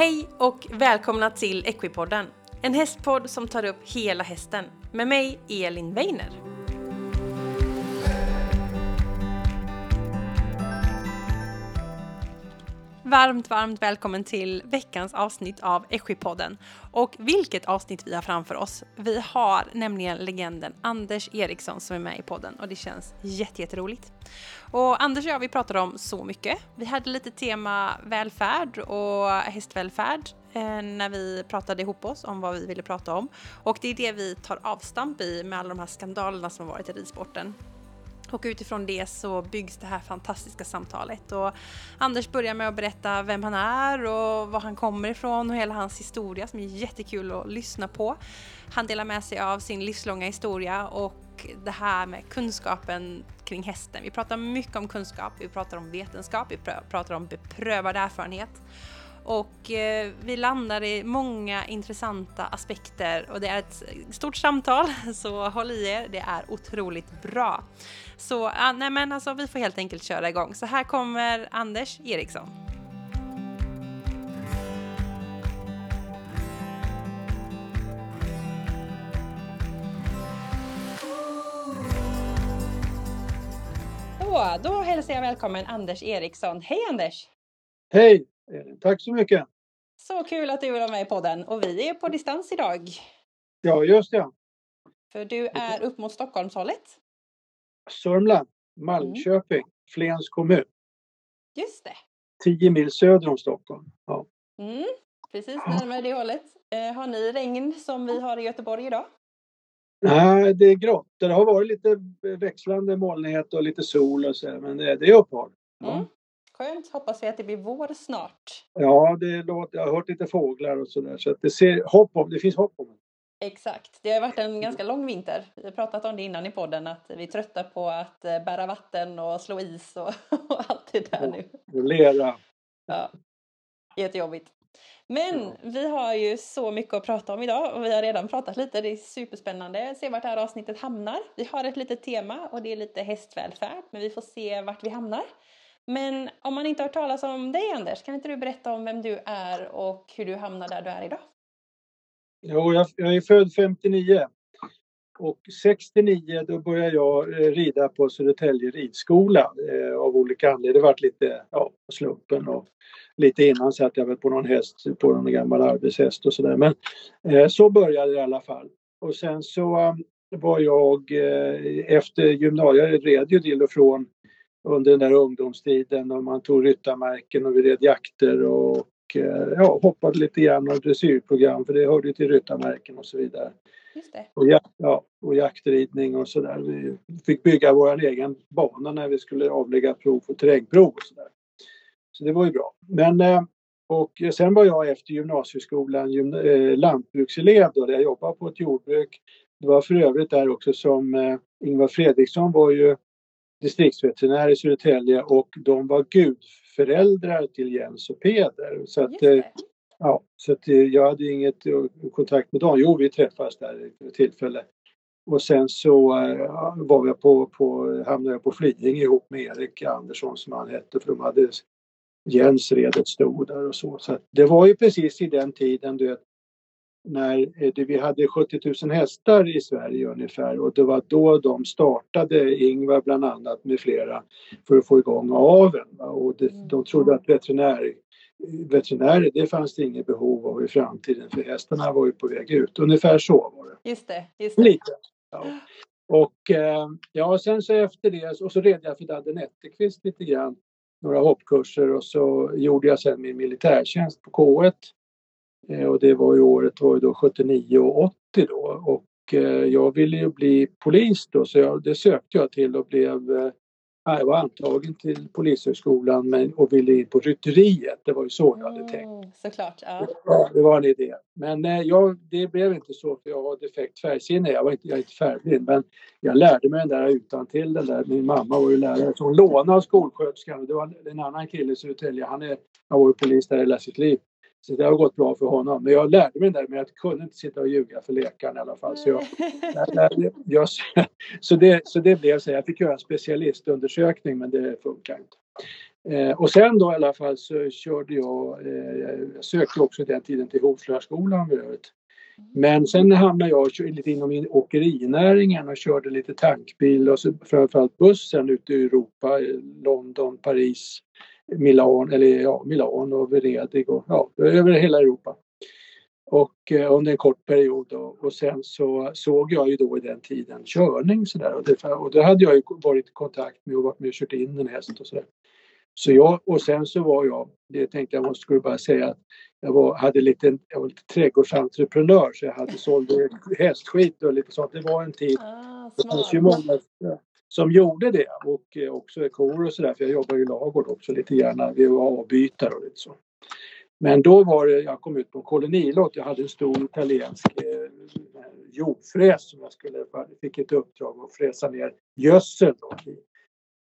Hej och välkomna till Equipodden, en hästpodd som tar upp hela hästen med mig Elin Weiner. Varmt, varmt välkommen till veckans avsnitt av Equipodden. Och vilket avsnitt vi har framför oss. Vi har nämligen legenden Anders Eriksson som är med i podden och det känns jätteroligt. Och Anders och jag, vi pratade om så mycket. Vi hade lite tema välfärd och hästvälfärd eh, när vi pratade ihop oss om vad vi ville prata om. Och det är det vi tar avstamp i med alla de här skandalerna som har varit i ridsporten. Och utifrån det så byggs det här fantastiska samtalet. Och Anders börjar med att berätta vem han är och var han kommer ifrån och hela hans historia som är jättekul att lyssna på. Han delar med sig av sin livslånga historia och det här med kunskapen kring hästen. Vi pratar mycket om kunskap, vi pratar om vetenskap, vi pratar om beprövad erfarenhet. Och eh, vi landar i många intressanta aspekter och det är ett stort samtal så håll i er, det är otroligt bra. Så ah, nej men alltså vi får helt enkelt köra igång. Så här kommer Anders Eriksson. Så, då hälsar jag välkommen Anders Eriksson. Hej Anders! Hej! Tack så mycket! Så kul att du vill vara med i podden och vi är på distans idag. Ja, just det. För du är upp mot Stockholmshållet. Sörmland, Malmköping, mm. Flens kommun. Just det. Tio mil söder om Stockholm. Ja. Mm, precis närmare det hållet. Eh, har ni regn som vi har i Göteborg idag? Nej, det är grått. Det har varit lite växlande molnighet och lite sol och så, men det är uppehåll. Ja. Mm. Skönt. Hoppas vi att det blir vår snart. Ja, det låter, jag har hört lite fåglar och sådär så att det, ser hopp om, det finns hopp om det. Exakt. Det har varit en ganska lång vinter. Vi har pratat om det innan i podden att vi är trötta på att eh, bära vatten och slå is och, och allt det där nu. Och lera. Ja, jättejobbigt. Men ja. vi har ju så mycket att prata om idag och vi har redan pratat lite. Det är superspännande. Se vart det här avsnittet hamnar. Vi har ett litet tema och det är lite hästvälfärd, men vi får se vart vi hamnar. Men om man inte har hört talas om dig Anders, kan inte du berätta om vem du är och hur du hamnar där du är idag? Jo, jag, jag är född 59 och 69 då började jag eh, rida på Södertälje ridskola eh, av olika anledningar. Det varit lite ja, slumpen och lite innan satt jag väl på någon häst, på någon gammal arbetshäst och sådär. Men eh, så började det i alla fall. Och sen så um, var jag eh, efter gymnasiet, jag red ju till och från under den där ungdomstiden och man tog ryttarmärken och vi red jakter och eh, ja, hoppade lite grann av dressyrprogram för det hörde till ryttarmärken och så vidare. Och, ja, och jaktridning och sådär. Vi fick bygga vår egen bana när vi skulle avlägga prov och terrängprov och sådär. Så det var ju bra. Men eh, och sen var jag efter gymnasieskolan eh, lantbrukselev då, där jag jobbade på ett jordbruk. Det var för övrigt där också som Ingvar Fredriksson var ju distriktsveterinär i Södertälje och de var gudföräldrar till Jens och Peder. Så att, eh, ja, så att eh, jag hade inget eh, kontakt med dem. Jo, vi träffades där vid tillfälle. Och sen så var jag på, på, hamnade jag på Flyinge ihop med Erik Andersson som han hette för de hade Jens redet stod där och så. så det var ju precis i den tiden du vet, när eh, det, vi hade 70 000 hästar i Sverige ungefär och det var då de startade, Ingvar bland annat med flera, för att få igång aveln. Och det, mm. de trodde att veterinär, veterinärer, det fanns det inget behov av i framtiden för hästarna var ju på väg ut. Ungefär så var det. Just det. Just det. Lite. Ja. Och eh, ja, sen så efter det, och så red jag för Dadde Netterqvist lite grann, några hoppkurser och så gjorde jag sen min militärtjänst på K1 Eh, och det var ju året var ju då 79 och 80 då och eh, jag ville ju bli polis då så jag, det sökte jag till och blev eh, jag var antagen till Polishögskolan men, och ville in på rytteriet. Det var ju så jag hade tänkt. Mm, såklart, ja. ja. Det var en idé. Men eh, jag, det blev inte så för jag har defekt färgsinne. Jag, var inte, jag är inte färgblind men jag lärde mig den där utan till den där. Min mamma var ju lärare så hon lånade av skolsköterskan. Det var en annan kille i Södertälje. Han är, har varit polis där hela sitt liv. Så det har gått bra för honom. Men jag lärde mig det där med att jag kunde inte sitta och ljuga för läkaren i alla fall. Så, jag, jag, jag, så, det, så det blev så. Jag fick göra en specialistundersökning men det funkar inte. Eh, och sen då i alla fall så körde jag, eh, jag sökte också den tiden till Hovslöjarskolan Men sen hamnade jag lite inom åkerinäringen och körde lite tankbil och så framförallt bussen ute i Europa, London, Paris, Milan, eller ja, Milan och Venedig och ja, över hela Europa. Och eh, under en kort period då. och sen så såg jag ju då i den tiden körning sådär och, det, och då hade jag ju varit i kontakt med och varit med och kört in en häst och sådär. Så jag, och sen så var jag, det tänkte jag måste skulle bara säga att jag var, hade lite, jag var lite trädgårdsentreprenör så jag hade sålde hästskit och lite sånt. Det var en tid. Ah, det fanns ju många som gjorde det och eh, också kor och sådär för jag jobbar ju i ladugård också lite grann. Vi var avbytare och lite så. Men då var det, jag kom ut på en kolonilott, jag hade en stor italiensk eh, jordfräs som jag skulle, fick ett uppdrag att fräsa ner gödsel då.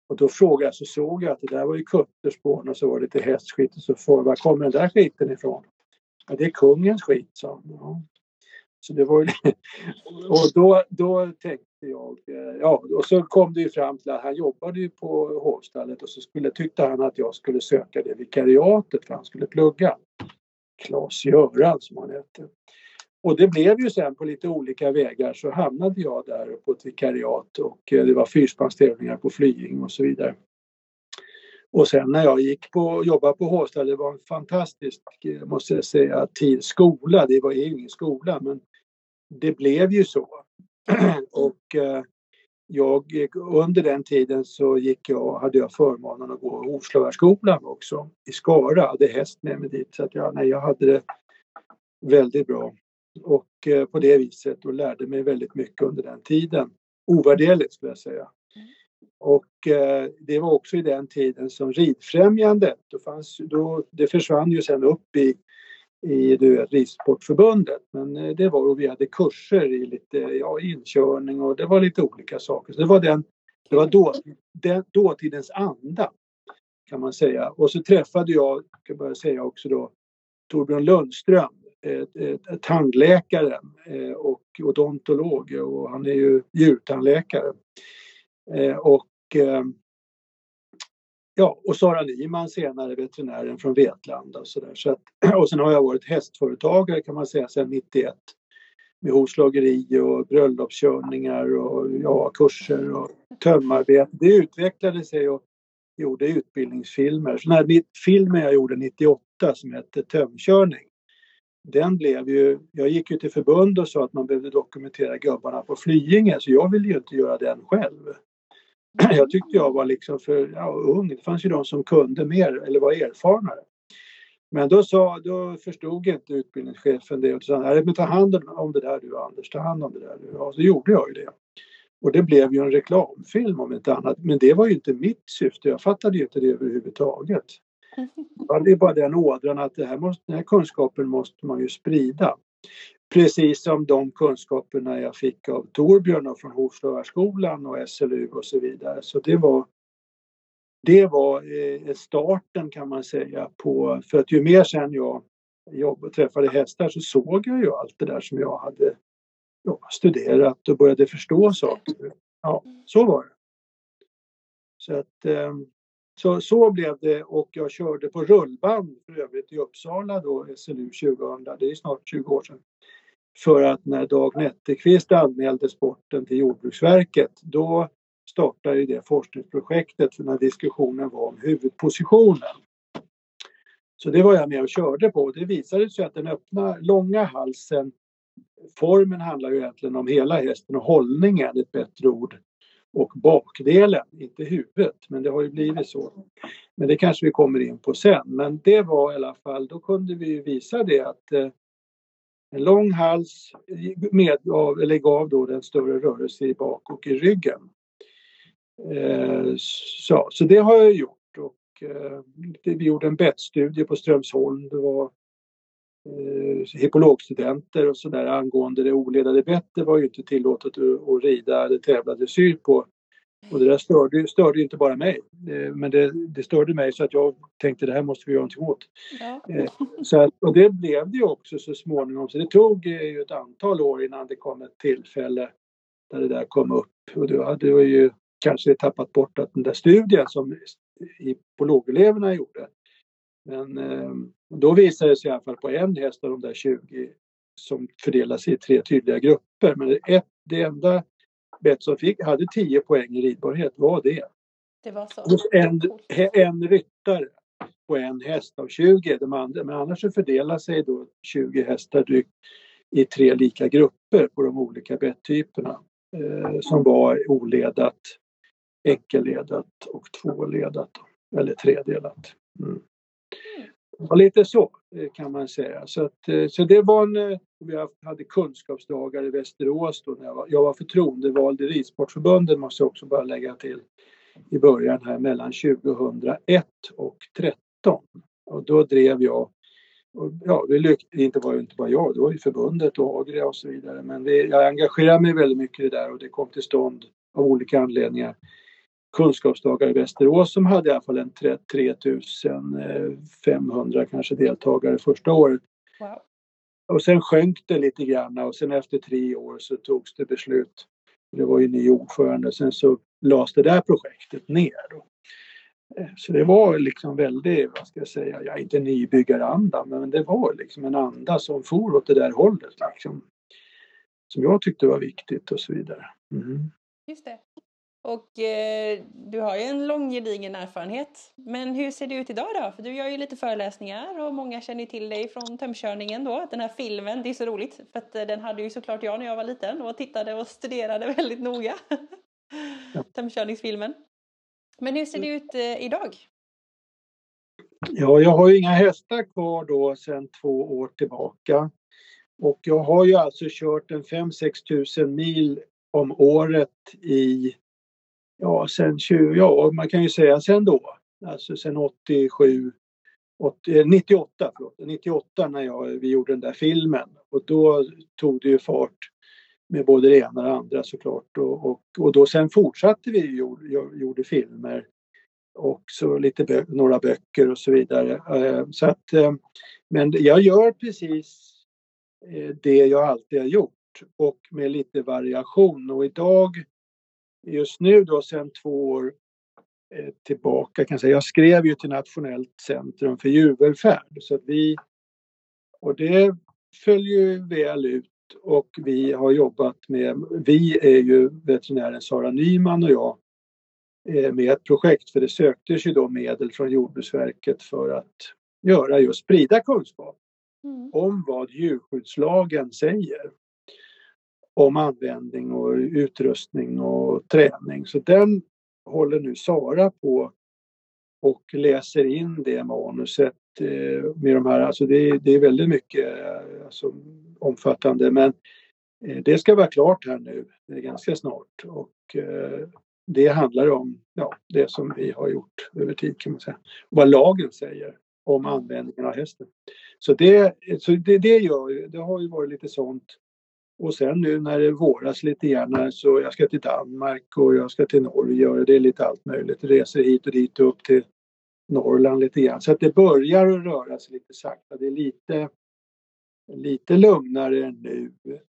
Och då frågade jag, så såg jag att det där var ju kutterspån och så var det lite hästskit och så frågade var kommer den där skiten ifrån? Ja, det är kungens skit, sa ja. Så det var Och då, då tänkte jag, eh, ja, och så kom det ju fram till att han jobbade ju på hovstallet och så skulle, tyckte han att jag skulle söka det vikariatet för han skulle plugga. Klas-Göran som han hette. Och det blev ju sen på lite olika vägar så hamnade jag där på ett vikariat och eh, det var fyrspannstävlingar på Flying och så vidare. Och sen när jag gick på jobba på Hovstallet, det var en fantastisk, eh, måste jag säga, tid. Skola, det var ju ingen skola men det blev ju så. och eh, jag, under den tiden så gick jag, hade jag förmånen att gå Hovslövarskolan också i Skara, jag hade häst med mig dit så att jag, nej, jag hade det väldigt bra. Och eh, på det viset och lärde mig väldigt mycket under den tiden. Ovärderligt skulle jag säga. Och eh, det var också i den tiden som Ridfrämjandet, då fanns, då, det försvann ju sen upp i i du vet, Ridsportförbundet. Men eh, det var och vi hade kurser i lite ja, inkörning och det var lite olika saker. Så det var, den, det var då, den, dåtidens anda kan man säga. Och så träffade jag, kan jag säga också då, Torbjörn Lundström, tandläkaren eh, och odontolog och han är ju djurtandläkare. Eh, och eh, Ja, och Sara Nyman senare, veterinären från Vetlanda och sådär. Så och sen har jag varit hästföretagare kan man säga sedan 91 med hovslageri och bröllopskörningar och ja, kurser och tömarbete. Det utvecklade sig och gjorde utbildningsfilmer. Så den här filmen jag gjorde 98 som hette Tömkörning, den blev ju, jag gick ju till förbund och sa att man behövde dokumentera gubbarna på Flyinge så jag ville ju inte göra den själv. jag tyckte jag var liksom för ja, ung. Det fanns ju de som kunde mer eller var erfarnare. Men då, sa, då förstod inte utbildningschefen det och sa nej men ta hand om det där du Anders, ta hand om det där du. Ja, så gjorde jag ju det. Och det blev ju en reklamfilm om inte annat. Men det var ju inte mitt syfte. Jag fattade ju inte det överhuvudtaget. Det är bara den ådran att det här måste, den här kunskapen måste man ju sprida. Precis som de kunskaperna jag fick av Torbjörn och från Hovslövarskolan och SLU och så vidare. Så det var, det var eh, starten kan man säga på, för att ju mer sen jag jobb, träffade hästar så såg jag ju allt det där som jag hade ja, studerat och började förstå saker. Ja, så var det. Så att ehm, så, så blev det och jag körde på rullband för övrigt i Uppsala då, SLU 2000, det är snart 20 år sedan. För att när Dag Nätterqvist anmälde sporten till Jordbruksverket då startade det forskningsprojektet för när diskussionen var om huvudpositionen. Så det var jag med och körde på. Det visade sig att den öppna, långa halsen, formen handlar ju egentligen om hela hästen och hållningen, ett bättre ord, och bakdelen, inte huvudet, men det har ju blivit så. Men det kanske vi kommer in på sen. Men det var i alla fall, då kunde vi visa det att eh, en lång hals medgav, eller gav då den större rörelse i bak och i ryggen. Eh, så, så det har jag gjort och eh, vi gjorde en bettstudie på Strömsholm. Det var eh, hippologstudenter och sådär angående det oledade bettet. Var ju inte tillåtet att, att rida eller tävla dressyr på och det där störde, störde inte bara mig, eh, men det, det, störde mig så att jag tänkte det här måste vi göra någonting åt. Ja. Eh, så att, och det blev det också så småningom. Så det tog eh, ju ett antal år innan det kom ett tillfälle där det där kom upp. Och då hade jag ju kanske tappat bort att den där studien som lågeleverna gjorde. Men då visade det sig i alla fall på en häst av de där 20 som fördelas i tre tydliga grupper. Men ett, det enda bett som fick, hade 10 poäng i ridbarhet var det. Det var så? En, en ryttare på en häst av 20. De andra, men annars så fördelar sig då 20 hästar drygt i tre lika grupper på de olika betttyperna eh, som var oledat, enkelledat och tvåledat eller tredelat. Mm. Ja, lite så eh, kan man säga. Så, att, eh, så det var en, eh, vi hade kunskapsdagar i Västerås då när jag var, jag var förtroendevald i Ridsportförbundet måste jag också bara lägga till i början här mellan 2001 och 2013. Och då drev jag, och ja det lyckades, inte var inte bara jag, det var ju förbundet och Agria och så vidare. Men vi, jag engagerade mig väldigt mycket i det där och det kom till stånd av olika anledningar kunskapsdagar i Västerås som hade i alla fall en 3500 kanske deltagare första året. Wow. Och sen sjönk det lite grann och sen efter tre år så togs det beslut. Det var ju ny ordförande. Sen så lades det där projektet ner. Då. Eh, så det var liksom väldigt, vad ska jag säga, ja, inte nybyggaranda men det var liksom en anda som for åt det där hållet. Liksom, som jag tyckte var viktigt och så vidare. Mm. Just det. Och eh, du har ju en lång gedigen erfarenhet. Men hur ser det ut idag då? För du gör ju lite föreläsningar och många känner till dig från tömkörningen då. Den här filmen, det är så roligt för att eh, den hade ju såklart jag när jag var liten och tittade och studerade väldigt noga. Tömkörningsfilmen. Men hur ser det ut eh, idag? Ja, jag har ju inga hästar kvar då sedan två år tillbaka. Och jag har ju alltså kört en 5-6 tusen mil om året i ja, sen 20, ja, man kan ju säga sen då, alltså sen 87, 80, 98, förlåt, 98 när jag, vi gjorde den där filmen. Och då tog det ju fart med både det ena och det andra såklart. Och, och, och då sen fortsatte vi gjorde, gjorde filmer och så lite bö några böcker och så vidare. Eh, så att, eh, men jag gör precis eh, det jag alltid har gjort och med lite variation. Och idag just nu då sedan två år eh, tillbaka kan jag säga, jag skrev ju till Nationellt centrum för djurvälfärd. Så att vi och det följer ju väl ut. Och vi har jobbat med, vi är ju veterinären Sara Nyman och jag eh, med ett projekt. För det söktes ju då medel från Jordbruksverket för att göra just sprida kunskap mm. om vad djurskyddslagen säger om användning och utrustning och träning. Så den håller nu Sara på och läser in det manuset eh, med de här, alltså det, det är väldigt mycket eh, alltså, omfattande men eh, det ska vara klart här nu det är ganska snart och det handlar om ja, det som vi har gjort över tid kan man säga. Vad lagen säger om användningen av hästen. Så det, så det, det, gör, det har ju varit lite sånt och sen nu när det våras lite grann så jag ska till Danmark och jag ska till Norge och det är lite allt möjligt. Reser hit och dit och upp till Norrland lite grann. Så att det börjar att röra sig lite sakta. Det är lite, lite lugnare nu.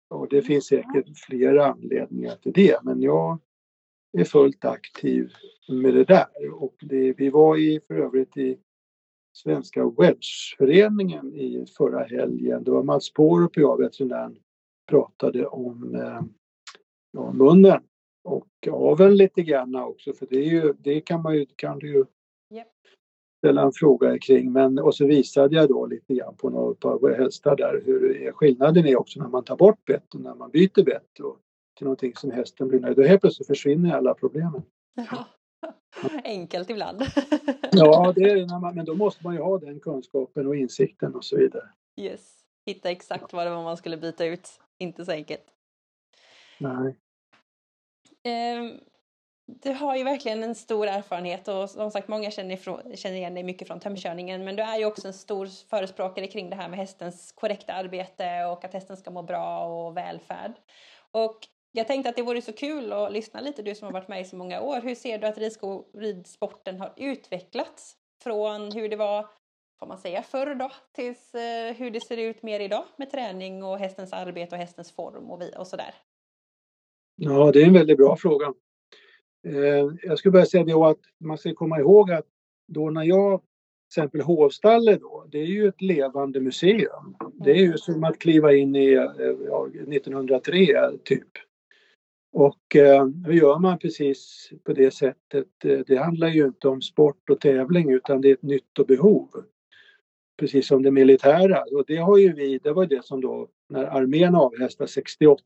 Och det finns säkert flera anledningar till det. Men jag är fullt aktiv med det där. Och det, vi var i, för övrigt i Svenska Wedgeföreningen i förra helgen. Det var Mats Pårup och jag, veterinären, pratade om eh, munnen och aveln lite grann också för det, är ju, det kan man ju, kan du ju yep. ställa en fråga kring. Men, och så visade jag då lite grann på några par hästar där hur skillnaden är också när man tar bort bett och när man byter bett och till någonting som hästen blir nöjd och helt plötsligt försvinner alla problemen. Ja. Enkelt ibland. ja, det är man, men då måste man ju ha den kunskapen och insikten och så vidare. Yes, hitta exakt vad det var man skulle byta ut inte så enkelt. Nej. Eh, du har ju verkligen en stor erfarenhet och som sagt många känner, ifrån, känner igen dig mycket från tömkörningen men du är ju också en stor förespråkare kring det här med hästens korrekta arbete och att hästen ska må bra och välfärd. Och jag tänkte att det vore så kul att lyssna lite, du som har varit med i så många år. Hur ser du att ridsporten har utvecklats från hur det var får man säga, förr då, tills eh, hur det ser ut mer idag med träning och hästens arbete och hästens form och, vi, och sådär? Ja, det är en väldigt bra fråga. Eh, jag skulle bara säga det att man ska komma ihåg att då när jag till exempel Hovstallet då, det är ju ett levande museum. Det är ju som att kliva in i ja, 1903 typ. Och eh, hur gör man precis på det sättet? Det handlar ju inte om sport och tävling utan det är ett nyttobehov. Precis som det militära. Och det har ju vi, det var det som då när armén avhästade 68.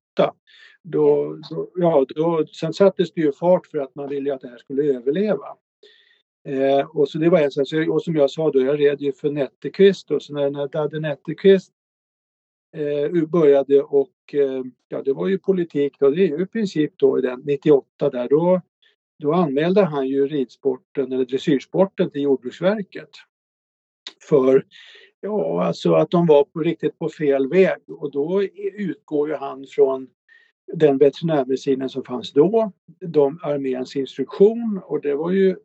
Då, då, ja, då, sen sattes det ju fart för att man ville att det här skulle överleva. Eh, och så det var en. Och som jag sa då, jag red ju för Netterqvist och så när, när Dadde Netterqvist eh, började och eh, ja, det var ju politik då. Det är ju i princip då i den 98 där då, då anmälde han ju ridsporten eller dressyrsporten till Jordbruksverket. För ja, alltså att de var på, riktigt på fel väg och då utgår ju han från den veterinärmedicinen som fanns då, de arméns instruktion och det var ju,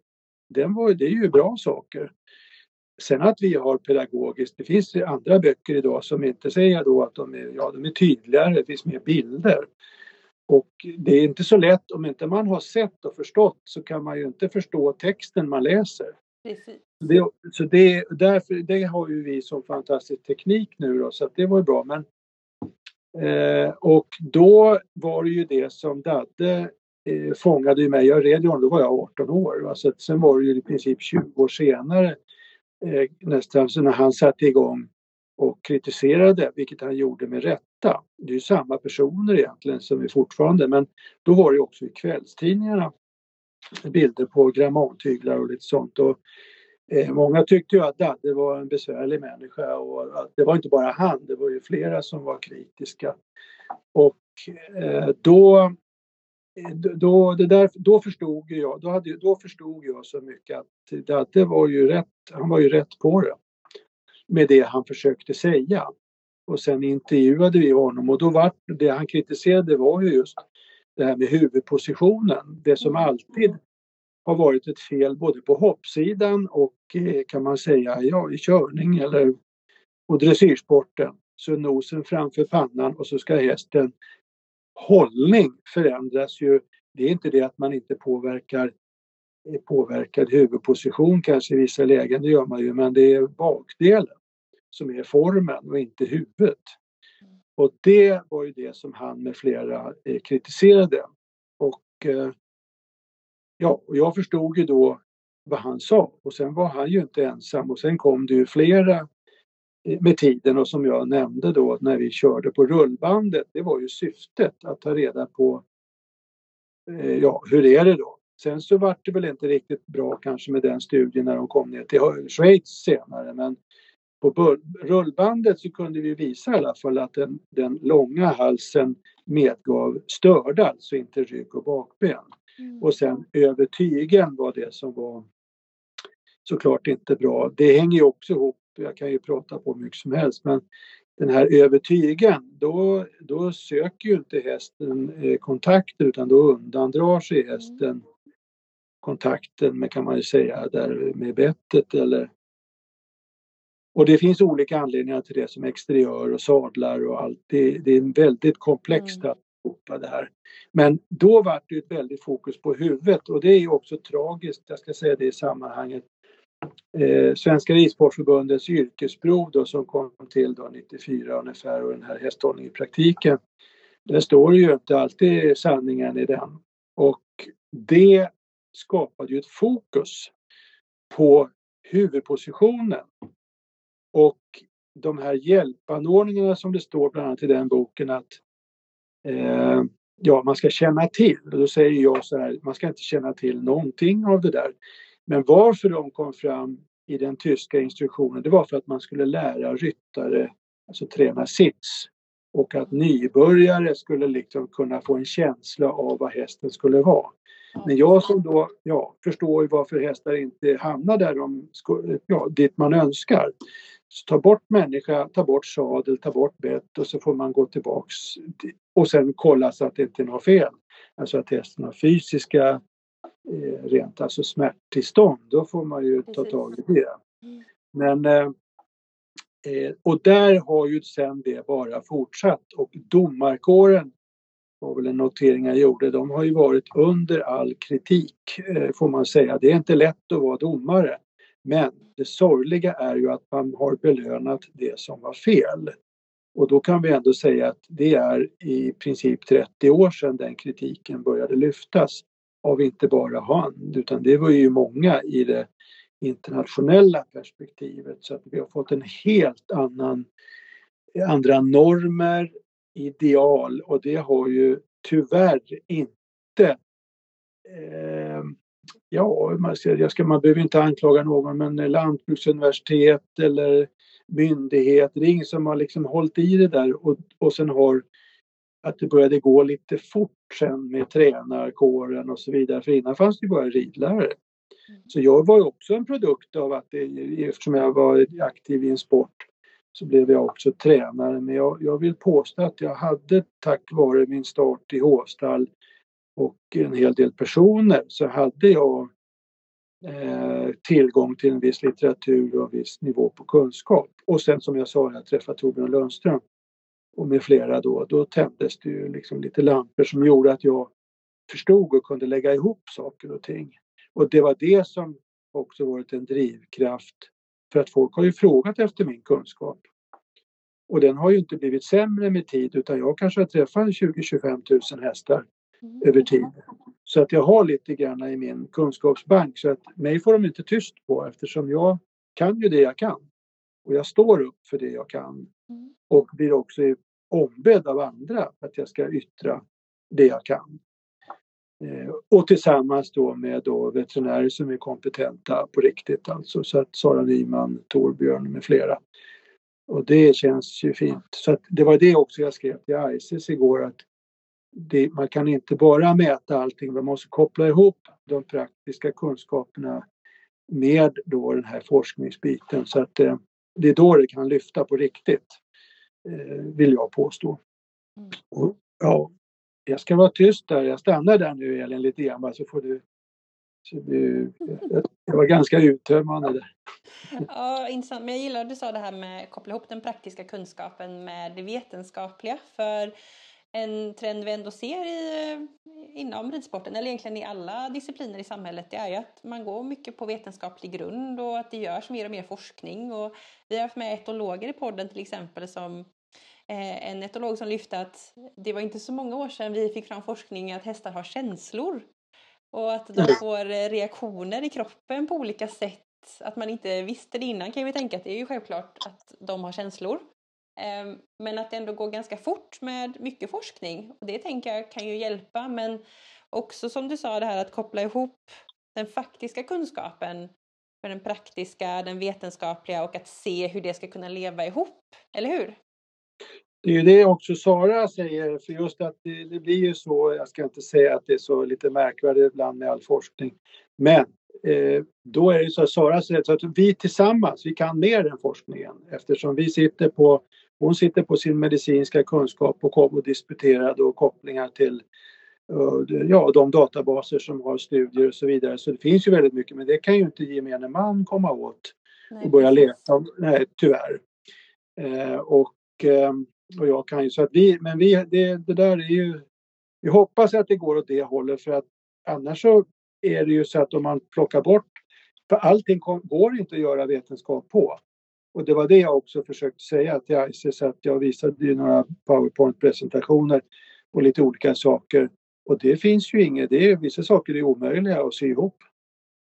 den var, det är ju bra saker. Sen att vi har pedagogiskt, det finns andra böcker idag som inte säger då att de är, ja, de är tydligare, det finns mer bilder. Och det är inte så lätt, om inte man har sett och förstått så kan man ju inte förstå texten man läser. Precis. Det, så det, därför, det har ju vi som fantastisk teknik nu då, så det var ju bra. Men, eh, och då var det ju det som Dadde eh, fångade mig. Jag red ju honom, då var jag 18 år. Va? Så sen var det ju i princip 20 år senare eh, nästan så när han satte igång och kritiserade, vilket han gjorde med rätta. Det är ju samma personer egentligen som är fortfarande, men då var det också i kvällstidningarna bilder på grammantyglar och lite sånt. Och, eh, många tyckte ju att Dadde var en besvärlig människa och att det var inte bara han, det var ju flera som var kritiska. Och eh, då då, det där, då, förstod jag, då, hade, då förstod jag så mycket att Dadde var ju rätt, han var ju rätt på det. Med det han försökte säga. Och sen intervjuade vi honom och då var det han kritiserade var ju just det här med huvudpositionen. Det som mm. alltid har varit ett fel både på hoppsidan och eh, kan man säga ja, i körning eller på dressyrsporten. Så nosen framför pannan och så ska hästen hållning förändras ju. Det är inte det att man inte påverkar påverkad huvudposition kanske i vissa lägen, det gör man ju, men det är bakdelen som är formen och inte huvudet. Och det var ju det som han med flera eh, kritiserade. Och eh, ja, och jag förstod ju då vad han sa och sen var han ju inte ensam och sen kom det ju flera eh, med tiden och som jag nämnde då när vi körde på rullbandet, det var ju syftet att ta reda på eh, ja, hur är det då? Sen så var det väl inte riktigt bra kanske med den studien när de kom ner till Schweiz senare men på rullbandet så kunde vi visa i alla fall att den, den långa halsen medgav störda, alltså inte rygg och bakben. Mm. Och sen över tygen var det som var såklart inte bra. Det hänger ju också ihop jag kan ju prata på mycket som helst, men den här övertygen, då, då söker ju inte hästen eh, kontakt utan då undandrar sig mm. hästen kontakten med, kan man ju säga, där med bettet eller och det finns olika anledningar till det som exteriör och sadlar och allt. Det, det är väldigt komplext mm. att det här. Men då var det ett väldigt fokus på huvudet och det är också tragiskt, jag ska säga det i sammanhanget, eh, Svenska Ridsportförbundets yrkesprov då, som kom till då 94 ungefär och den här hästhållningen i praktiken. Där står ju inte alltid sanningen i den. Och det skapade ju ett fokus på huvudpositionen. Och de här hjälpanordningarna som det står bland annat i den boken att eh, ja, man ska känna till. Och då säger jag så här, man ska inte känna till någonting av det där. Men varför de kom fram i den tyska instruktionen, det var för att man skulle lära ryttare, alltså träna sits. Och att nybörjare skulle liksom kunna få en känsla av vad hästen skulle vara. Men jag som då ja, förstår varför hästar inte hamnar där de, ja, dit man önskar. Så ta bort människa, ta bort sadel, ta bort bett och så får man gå tillbaks och sen kolla så att det inte är något fel. Alltså att hästen har fysiska Eh, rent alltså smärttillstånd, då får man ju ta tag i det. Mm. Men eh, eh, och där har ju sen det bara fortsatt och domarkåren var väl en notering jag gjorde, de har ju varit under all kritik eh, får man säga. Det är inte lätt att vara domare. Men det sorgliga är ju att man har belönat det som var fel. Och då kan vi ändå säga att det är i princip 30 år sedan den kritiken började lyftas av inte bara han utan det var ju många i det internationella perspektivet så att vi har fått en helt annan andra normer, ideal och det har ju tyvärr inte eh, ja, man, ska, jag ska, man behöver inte anklaga någon men lantbruksuniversitet eller myndighet, det är ingen som har liksom hållit i det där och, och sen har att det började gå lite fort sen med tränarkåren och så vidare för innan fanns det bara ridlärare. Mm. Så jag var ju också en produkt av att det, eftersom jag var aktiv i en sport så blev jag också tränare. Men jag, jag vill påstå att jag hade tack vare min start i Hovstall och en hel del personer så hade jag eh, tillgång till en viss litteratur och en viss nivå på kunskap. Och sen som jag sa, jag träffade Torbjörn Lundström och med flera då, då tändes det ju liksom lite lampor som gjorde att jag förstod och kunde lägga ihop saker och ting. Och det var det som också varit en drivkraft för att folk har ju frågat efter min kunskap. Och den har ju inte blivit sämre med tid utan jag kanske har träffat 20-25 000 hästar över tid. Så att jag har lite grann i min kunskapsbank så att mig får de inte tyst på eftersom jag kan ju det jag kan. Och jag står upp för det jag kan mm. och blir också ombedd av andra att jag ska yttra det jag kan. Eh, och tillsammans då med då veterinärer som är kompetenta på riktigt alltså. Så att Sara Nyman, Torbjörn med flera. Och det känns ju fint. Så att det var det också jag skrev till ICES igår att det, man kan inte bara mäta allting, man måste koppla ihop de praktiska kunskaperna med då den här forskningsbiten så att eh, det är då det kan lyfta på riktigt, eh, vill jag påstå. Mm. Och, ja, jag ska vara tyst där, jag stannar där nu Elin lite grann så får du så du, det var ganska uttömmande där. Ja, intressant. Men jag gillar att du sa det här med att koppla ihop den praktiska kunskapen med det vetenskapliga. För en trend vi ändå ser i, inom ridsporten, eller egentligen i alla discipliner i samhället, det är ju att man går mycket på vetenskaplig grund och att det görs mer och mer forskning. Och vi har haft med etologer i podden till exempel som eh, en etolog som lyfte att det var inte så många år sedan vi fick fram forskning att hästar har känslor och att de mm. får eh, reaktioner i kroppen på olika sätt. Att man inte visste det innan kan vi tänka att det är ju självklart att de har känslor. Ehm, men att det ändå går ganska fort med mycket forskning. Och det tänker jag kan ju hjälpa men också som du sa det här att koppla ihop den faktiska kunskapen med den praktiska, den vetenskapliga och att se hur det ska kunna leva ihop. Eller hur? Det är ju det också Sara säger, för just att det, det, blir ju så, jag ska inte säga att det är så lite märkvärdigt ibland med all forskning, men då är det så att Sara säger så att vi tillsammans, vi kan mer än forskningen eftersom vi sitter på, hon sitter på sin medicinska kunskap och, och disputerade och kopplingar till ja, de databaser som har studier och så vidare. Så det finns ju väldigt mycket, men det kan ju inte gemene man komma åt och börja leta. Nej, tyvärr. Eh, och eh, och jag kan ju så att vi, men vi, det, det där är ju, vi hoppas att det går åt det hållet för att annars så är det ju så att om man plockar bort, för allting går inte att göra vetenskap på. Och det var det jag också försökte säga till ICES att jag visade ju några powerpoint-presentationer på lite olika saker. Och det finns ju inget, det är, vissa saker är omöjliga att sy ihop.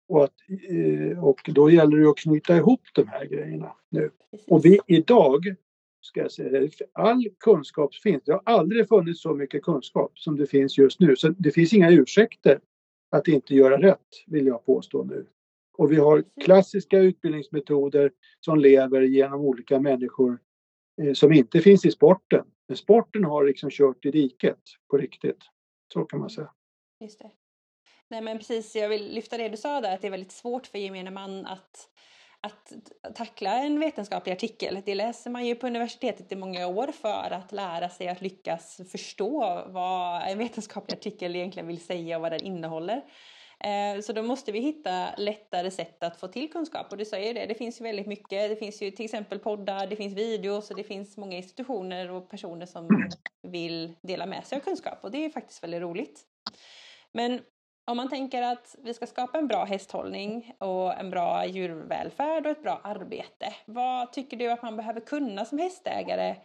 Och, att, eh, och då gäller det att knyta ihop de här grejerna nu. Och vi idag ska jag säga. All kunskap finns. Det har aldrig funnits så mycket kunskap som det finns just nu. Så det finns inga ursäkter att inte göra rätt, vill jag påstå nu. Och vi har klassiska utbildningsmetoder som lever genom olika människor eh, som inte finns i sporten. Men sporten har liksom kört i diket på riktigt. Så kan man säga. Just det. Nej men precis, jag vill lyfta det du sa där att det är väldigt svårt för gemene man att att tackla en vetenskaplig artikel. Det läser man ju på universitetet i många år för att lära sig att lyckas förstå vad en vetenskaplig artikel egentligen vill säga och vad den innehåller. Eh, så då måste vi hitta lättare sätt att få till kunskap. Och du säger det, det finns ju väldigt mycket. Det finns ju till exempel poddar, det finns videos och det finns många institutioner och personer som vill dela med sig av kunskap. Och det är faktiskt väldigt roligt. Men om man tänker att vi ska skapa en bra hästhållning och en bra djurvälfärd och ett bra arbete. Vad tycker du att man behöver kunna som hästägare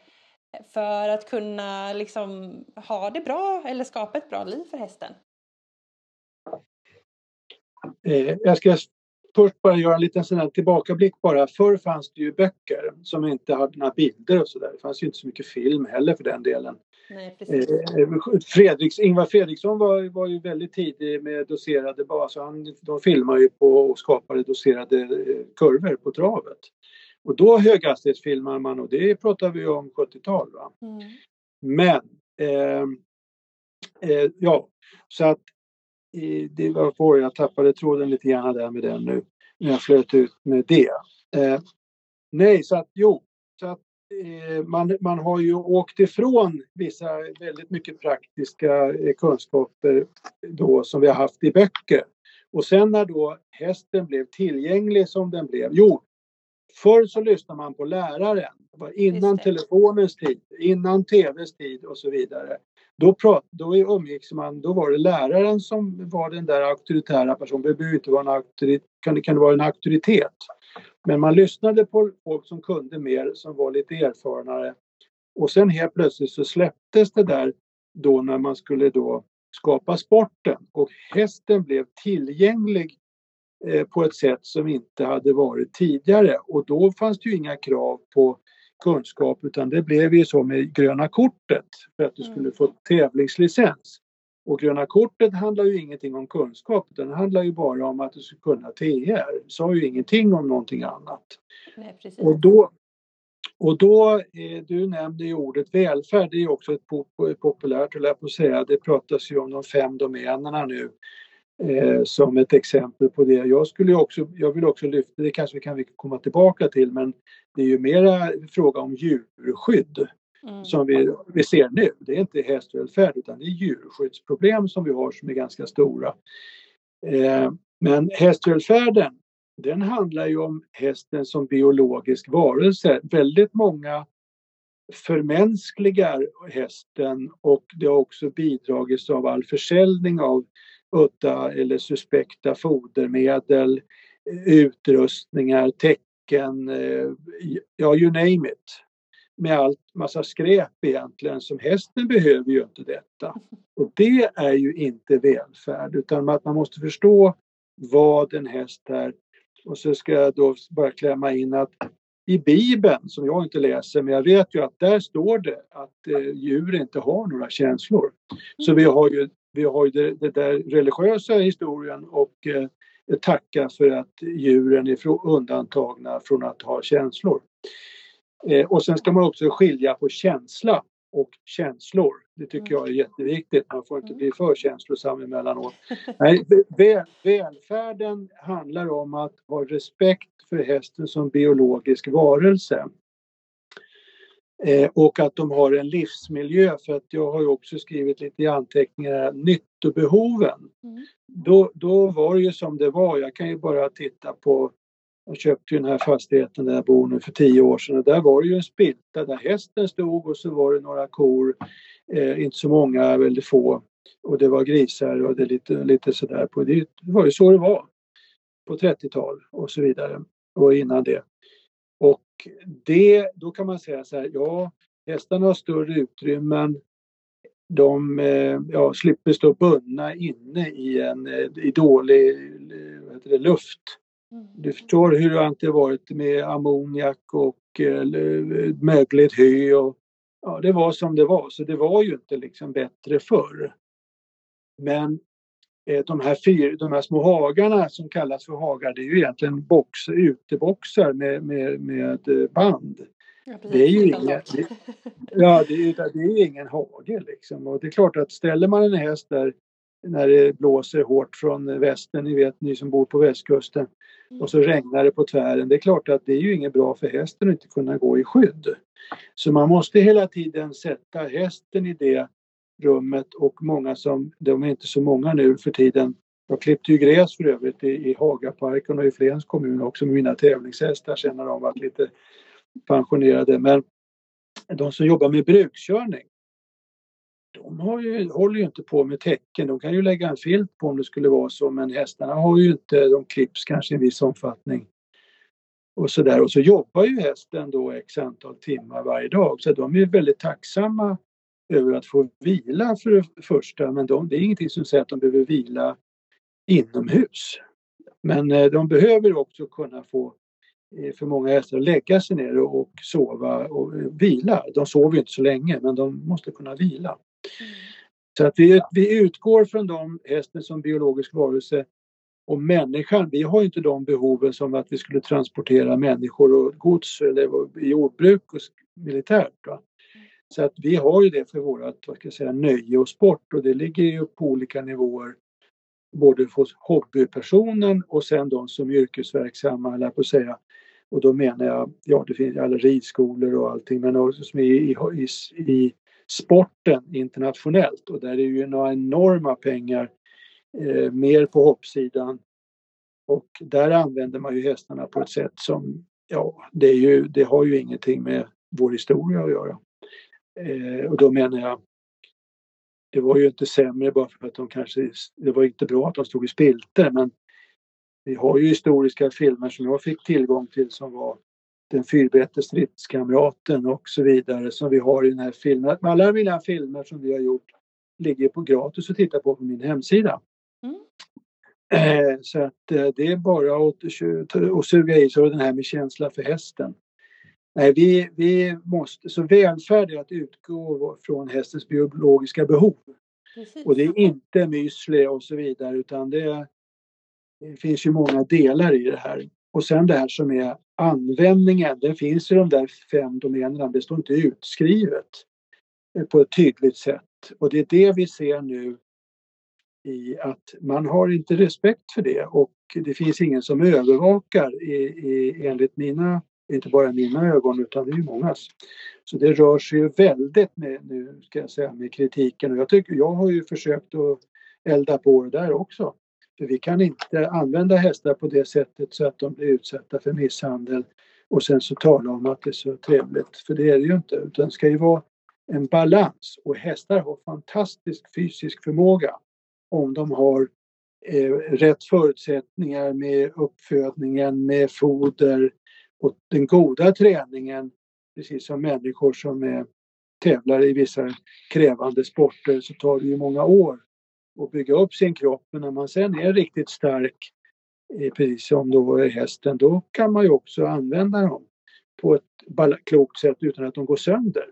för att kunna liksom ha det bra eller skapa ett bra liv för hästen? Eh, jag ska först bara göra en liten sån tillbakablick bara. Förr fanns det ju böcker som inte hade några bilder och sådär. Det fanns ju inte så mycket film heller för den delen. Nej, eh, Fredriks, Ingvar Fredriksson var, var ju väldigt tidig med doserade baser. Han, de filmade ju på och skapade doserade eh, kurvor på travet. Och då höghastighetsfilmar man och det pratar vi om 70-tal. Mm. Men eh, eh, ja, så att det var på, jag tappade tråden lite grann där med den nu när jag flöt ut med det. Eh, nej, så att jo, så att man, man har ju åkt ifrån vissa väldigt mycket praktiska eh, kunskaper då som vi har haft i böcker. Och sen när då hästen blev tillgänglig som den blev, jo, förr så lyssnade man på läraren. Innan telefonens tid, innan tvs tid och så vidare. Då, prat, då umgicks man, då var det läraren som var den där auktoritära personen. Det behöver inte vara en auktoritet, kan, kan det vara en auktoritet. Men man lyssnade på folk som kunde mer, som var lite erfarnare. Och sen helt plötsligt så släpptes det där då när man skulle då skapa sporten och hästen blev tillgänglig eh, på ett sätt som inte hade varit tidigare och då fanns det ju inga krav på kunskap utan det blev ju så med gröna kortet för att du mm. skulle få tävlingslicens. Och gröna kortet handlar ju ingenting om kunskap det handlar ju bara om att du ska kunna. Det sa ju ingenting om någonting annat. Nej, och då, och då eh, du nämnde ju ordet välfärd, det är också ett populärt, höll jag på att säga, det pratas ju om de fem domänerna nu eh, som ett exempel på det. Jag, skulle också, jag vill också lyfta, det kanske vi kan komma tillbaka till, men det är ju mera fråga om djurskydd mm. som vi, vi ser nu. Det är inte hästvälfärd utan det är djurskyddsproblem som vi har som är ganska stora. Eh, men hästvälfärden den handlar ju om hästen som biologisk varelse. Väldigt många förmänskligar hästen och det har också bidragits av all försäljning av udda eller suspekta fodermedel, eh, utrustningar, tecken, eh, ja you name it. Med allt massa skräp egentligen som hästen behöver ju inte detta. Och det är ju inte välfärd utan att man måste förstå vad en häst är. Och så ska jag då bara klämma in att i Bibeln, som jag inte läser, men jag vet ju att där står det att eh, djur inte har några känslor. Så vi har ju vi har ju det, det där religiösa historien och eh, tacka för att djuren är undantagna från att ha känslor. Eh, och sen ska man också skilja på känsla och känslor. Det tycker jag är jätteviktigt. Man får inte bli för känslosam emellanåt. Nej, väl, välfärden handlar om att ha respekt för hästen som biologisk varelse. Eh, och att de har en livsmiljö för att jag har ju också skrivit lite i anteckningar nyttobehoven. Mm. Då, då var det ju som det var. Jag kan ju bara titta på jag köpte ju den här fastigheten där jag bor nu för tio år sedan och där var det ju en spilta där hästen stod och så var det några kor, eh, inte så många, väldigt få. Och det var grisar och det lite, lite sådär. På, det var ju så det var på 30-tal och så vidare och innan det. Och det, då kan man säga så här, ja, hästarna har större utrymmen. De eh, ja, slipper stå bundna inne i en eh, i dålig eh, det, luft. Mm. Du förstår hur det varit med ammoniak och eh, mögligt hö. Och, ja, det var som det var, så det var ju inte liksom bättre förr. Men Eh, de här, fyr, de här små hagarna som kallas för hagar, det är ju egentligen box, uteboxar med, med, med band. Ja, det är ju ingen, det, ja, det är, det är ingen hage liksom. Och det är klart att ställer man en häst där när det blåser hårt från väster, ni vet ni som bor på västkusten, mm. och så regnar det på tvären. Det är klart att det är ju inget bra för hästen att inte kunna gå i skydd. Så man måste hela tiden sätta hästen i det rummet och många som, de är inte så många nu för tiden, Jag klippte ju gräs för övrigt i, i Hagaparken och i Flens kommun också med mina tävlingshästar sen när de var lite pensionerade. Men de som jobbar med brukskörning de har ju, håller ju inte på med tecken. De kan ju lägga en filt på om det skulle vara så men hästarna har ju inte, de klipps kanske i en viss omfattning. Och så där. Och så jobbar ju hästen då x antal timmar varje dag så de är väldigt tacksamma över att få vila för det första men de, det är ingenting som säger att de behöver vila inomhus. Men eh, de behöver också kunna få eh, för många hästar lägga sig ner och sova och vila. De sover inte så länge men de måste kunna vila. Så att vi, vi utgår från de hästen som biologisk varelse och människan, vi har inte de behoven som att vi skulle transportera människor och gods eller jordbruk och militärt. Va? Så att vi har ju det för vårt vad ska jag säga, nöje och sport och det ligger ju på olika nivåer. Både hos hobbypersonen och sen de som är yrkesverksamma, eller på att säga. Och då menar jag, ja det finns alla ridskolor och allting men också som är i, i, i sporten internationellt och där är ju några enorma pengar eh, mer på hoppsidan. Och där använder man ju hästarna på ett sätt som, ja, det, är ju, det har ju ingenting med vår historia att göra. Eh, och då menar jag, det var ju inte sämre bara för att de kanske, det var inte bra att de stod i spilter men vi har ju historiska filmer som jag fick tillgång till som var den fyrbete stridskamraten och så vidare som vi har i den här filmen. Alla mina filmer som vi har gjort ligger på gratis att titta på på min hemsida. Mm. Eh, så att eh, det är bara att, att suga i sig den här med känsla för hästen. Nej, vi, vi måste, så välfärd är att utgå från hästens biologiska behov. Precis. Och det är inte müsli och så vidare utan det, det finns ju många delar i det här. Och sen det här som är användningen, den finns i de där fem domänerna, det står inte utskrivet eh, på ett tydligt sätt. Och det är det vi ser nu i att man har inte respekt för det och det finns ingen som övervakar i, i, enligt mina, inte bara mina ögon utan det är ju mångas. Så det rör sig ju väldigt med, nu ska jag säga, med kritiken och jag, tycker, jag har ju försökt att elda på det där också. För vi kan inte använda hästar på det sättet så att de blir utsatta för misshandel och sen så tala om att det är så trevligt. För det är det ju inte. Utan det ska ju vara en balans och hästar har fantastisk fysisk förmåga om de har eh, rätt förutsättningar med uppfödningen, med foder och den goda träningen, precis som människor som är tävlar i vissa krävande sporter så tar det ju många år att bygga upp sin kropp. Men när man sen är riktigt stark, eh, precis som då är hästen, då kan man ju också använda dem på ett klokt sätt utan att de går sönder.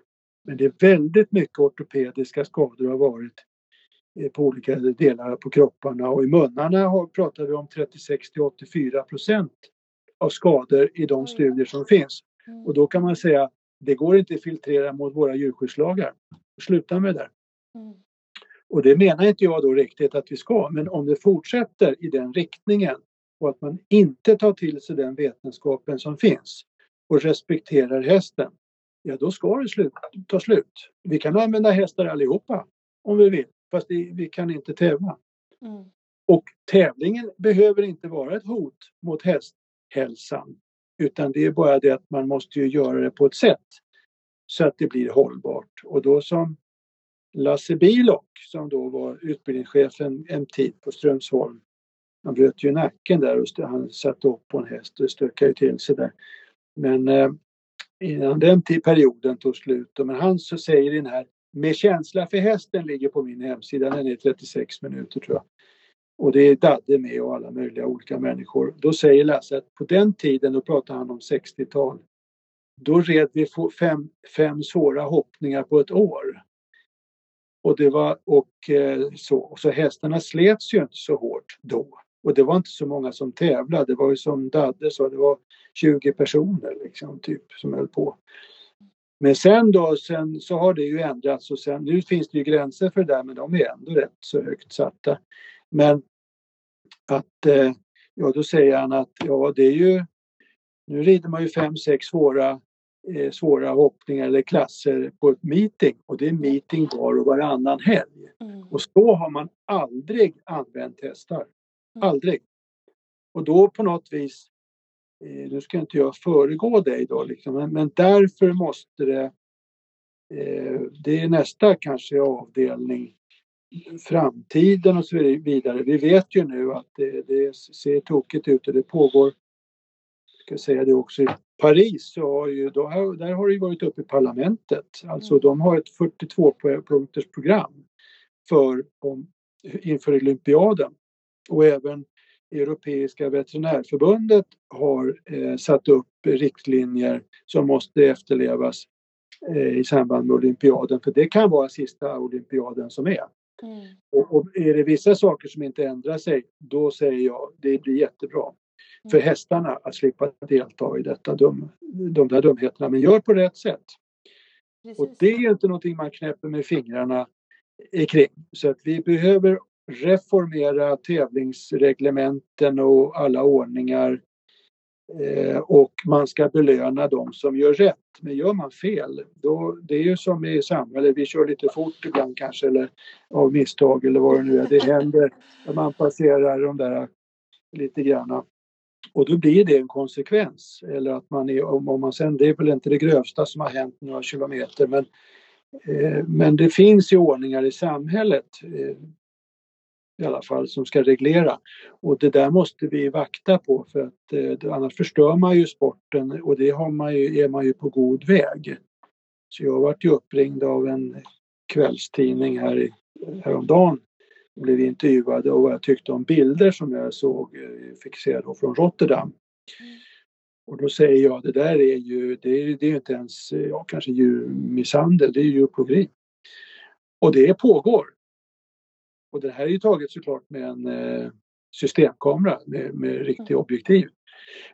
Men det är väldigt mycket ortopediska skador har varit eh, på olika delar på kropparna och i munnarna har, pratar vi om 36 till 84 procent av skador i de studier som finns. Mm. Och då kan man säga det går inte att filtrera mot våra djurskyddslagar. Sluta med det där. Och det menar inte jag då riktigt att vi ska, men om det fortsätter i den riktningen och att man inte tar till sig den vetenskapen som finns och respekterar hästen, ja då ska det slut, ta slut. Vi kan använda hästar allihopa om vi vill, fast vi kan inte tävla. Mm. Och tävlingen behöver inte vara ett hot mot hästhälsan, utan det är bara det att man måste ju göra det på ett sätt så att det blir hållbart. Och då som Lasse Bilock som då var utbildningschefen en tid på Strömsholm. Han bröt ju nacken där och han satt upp på en häst och stökade till sig där. Men eh, innan den perioden tog slut, men han så säger i den här Med känsla för hästen ligger på min hemsida, den är 36 minuter tror jag. Och det är Dadde med och alla möjliga olika människor. Då säger Lasse att på den tiden, då pratar han om 60-tal, då red vi fem, fem svåra hoppningar på ett år. Och, det var, och eh, så, så hästarna slets ju inte så hårt då. Och det var inte så många som tävlade. Det var ju som Dadde sa, det var 20 personer liksom, typ, som höll på. Men sen då, sen så har det ju ändrats och sen, nu finns det ju gränser för det där men de är ändå rätt så högt satta. Men att, eh, ja då säger han att ja det är ju, nu rider man ju fem, sex svåra svåra hoppningar eller klasser på ett meeting och det är meeting var och varannan helg. Mm. Och så har man aldrig använt hästar. Mm. Aldrig. Och då på något vis, eh, nu ska inte jag föregå dig då liksom, men, därför måste det, eh, det är nästa kanske avdelning, framtiden och så vidare. Vi vet ju nu att det, det ser tokigt ut och det pågår, ska säga det också, Paris så har ju, då, där har det varit uppe i parlamentet. Alltså mm. de har ett 42-punkters program för, om, inför olympiaden. Och även Europeiska veterinärförbundet har eh, satt upp riktlinjer som måste efterlevas eh, i samband med olympiaden. För det kan vara sista olympiaden som är. Mm. Och, och, är det vissa saker som inte ändrar sig, då säger jag det blir jättebra för mm. hästarna att slippa delta i detta dum, de där dumheterna. Men gör på rätt sätt. Precis. Och det är inte någonting man knäpper med fingrarna kring. Så att vi behöver reformera tävlingsreglementen och alla ordningar. Eh, och man ska belöna de som gör rätt. Men gör man fel, då, det är ju som i samhället, vi kör lite fort ibland kanske eller av misstag eller vad det nu är. Det händer när man passerar de där lite granna. Och då blir det en konsekvens. Eller att man är, om man sen, det är väl inte det grövsta som har hänt några kilometer men, eh, men det finns ju ordningar i samhället eh, i alla fall som ska reglera. Och det där måste vi vakta på för att eh, annars förstör man ju sporten och det har man ju, är man ju på god väg. Så jag varit ju uppringd av en kvällstidning här i, häromdagen blev intervjuad och vad jag tyckte om bilder som jag såg, eh, då från Rotterdam. Mm. Och då säger jag, det där är ju, det är, det är inte ens, ja kanske djurmisshandel, det är djurplågeri. Och det pågår. Och det här är ju taget såklart med en eh, systemkamera med, med riktig mm. objektiv.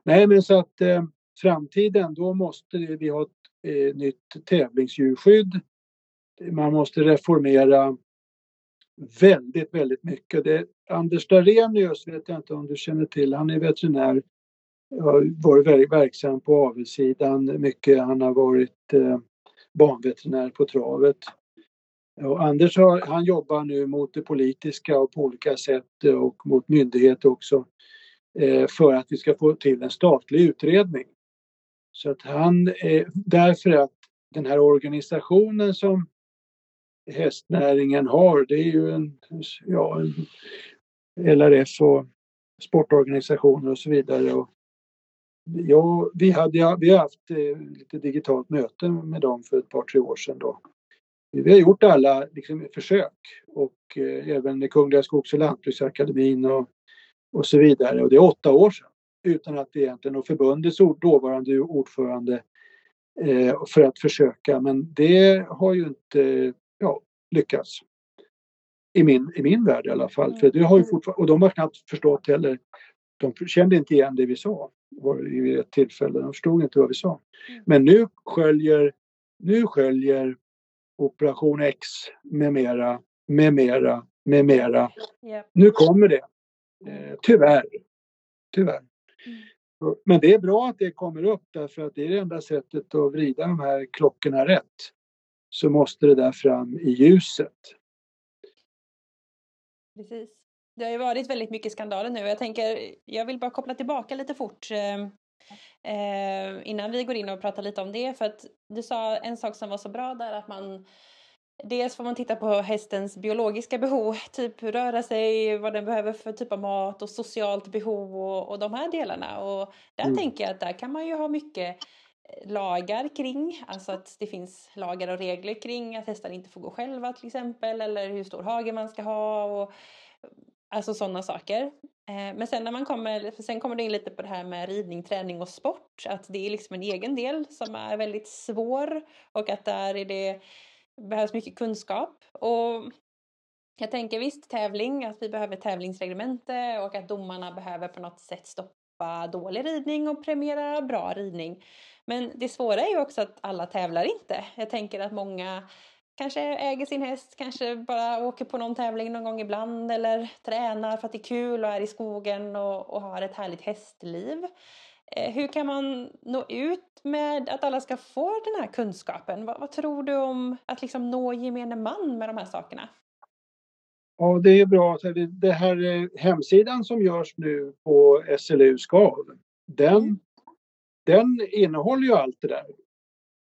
Nej men så att eh, framtiden då måste vi ha ett eh, nytt tävlingsdjurskydd. Man måste reformera väldigt, väldigt mycket. Det, Anders Darenius vet jag inte om du känner till, han är veterinär, har varit väldigt verksam på avelssidan mycket. Han har varit eh, banveterinär på travet. Och Anders har, han jobbar nu mot det politiska och på olika sätt eh, och mot myndigheter också eh, för att vi ska få till en statlig utredning. Så att han, eh, därför att den här organisationen som hästnäringen har, det är ju en, ja, en LRF och sportorganisationer och så vidare. Och ja, vi, hade, vi har haft eh, lite digitalt möte med dem för ett par, tre år sedan då. Vi har gjort alla liksom, försök och eh, även Kungliga Skogs och Lantbruksakademin och, och så vidare. Och det är åtta år sedan utan att egentligen och förbundets dåvarande ordförande eh, för att försöka. Men det har ju inte ja, lyckats. I min, I min värld i alla fall. För det har ju och de har knappt förstått heller. De kände inte igen det vi sa vid ett tillfälle. De förstod inte vad vi sa. Mm. Men nu sköljer, nu sköljer Operation X med mera, med mera, med mera. Yep. Nu kommer det. Eh, tyvärr. Tyvärr. Mm. Men det är bra att det kommer upp därför att det är det enda sättet att vrida de här klockorna rätt. Så måste det där fram i ljuset. Precis. Det har ju varit väldigt mycket skandaler nu. Jag tänker, jag vill bara koppla tillbaka lite fort eh, innan vi går in och pratar lite om det. För att du sa en sak som var så bra där att man Dels får man titta på hästens biologiska behov, typ röra sig, vad den behöver för typ av mat och socialt behov och, och de här delarna. Och där mm. tänker jag att där kan man ju ha mycket lagar kring, alltså att det finns lagar och regler kring att hästar inte får gå själva till exempel eller hur stor hage man ska ha och alltså sådana saker. Eh, men sen när man kommer, sen kommer det in lite på det här med ridning, träning och sport, att det är liksom en egen del som är väldigt svår och att där är det behövs mycket kunskap. Och jag tänker visst tävling, att vi behöver tävlingsreglemente och att domarna behöver på något sätt stoppa dålig ridning och premiera bra ridning. Men det svåra är ju också att alla tävlar inte. Jag tänker att många kanske äger sin häst, kanske bara åker på någon tävling någon gång ibland eller tränar för att det är kul och är i skogen och, och har ett härligt hästliv. Eh, hur kan man nå ut med att alla ska få den här kunskapen? Vad, vad tror du om att liksom nå gemene man med de här sakerna? Ja, det är bra. Det här eh, hemsidan som görs nu på SLU SKAV, den, mm. Den innehåller ju allt det där.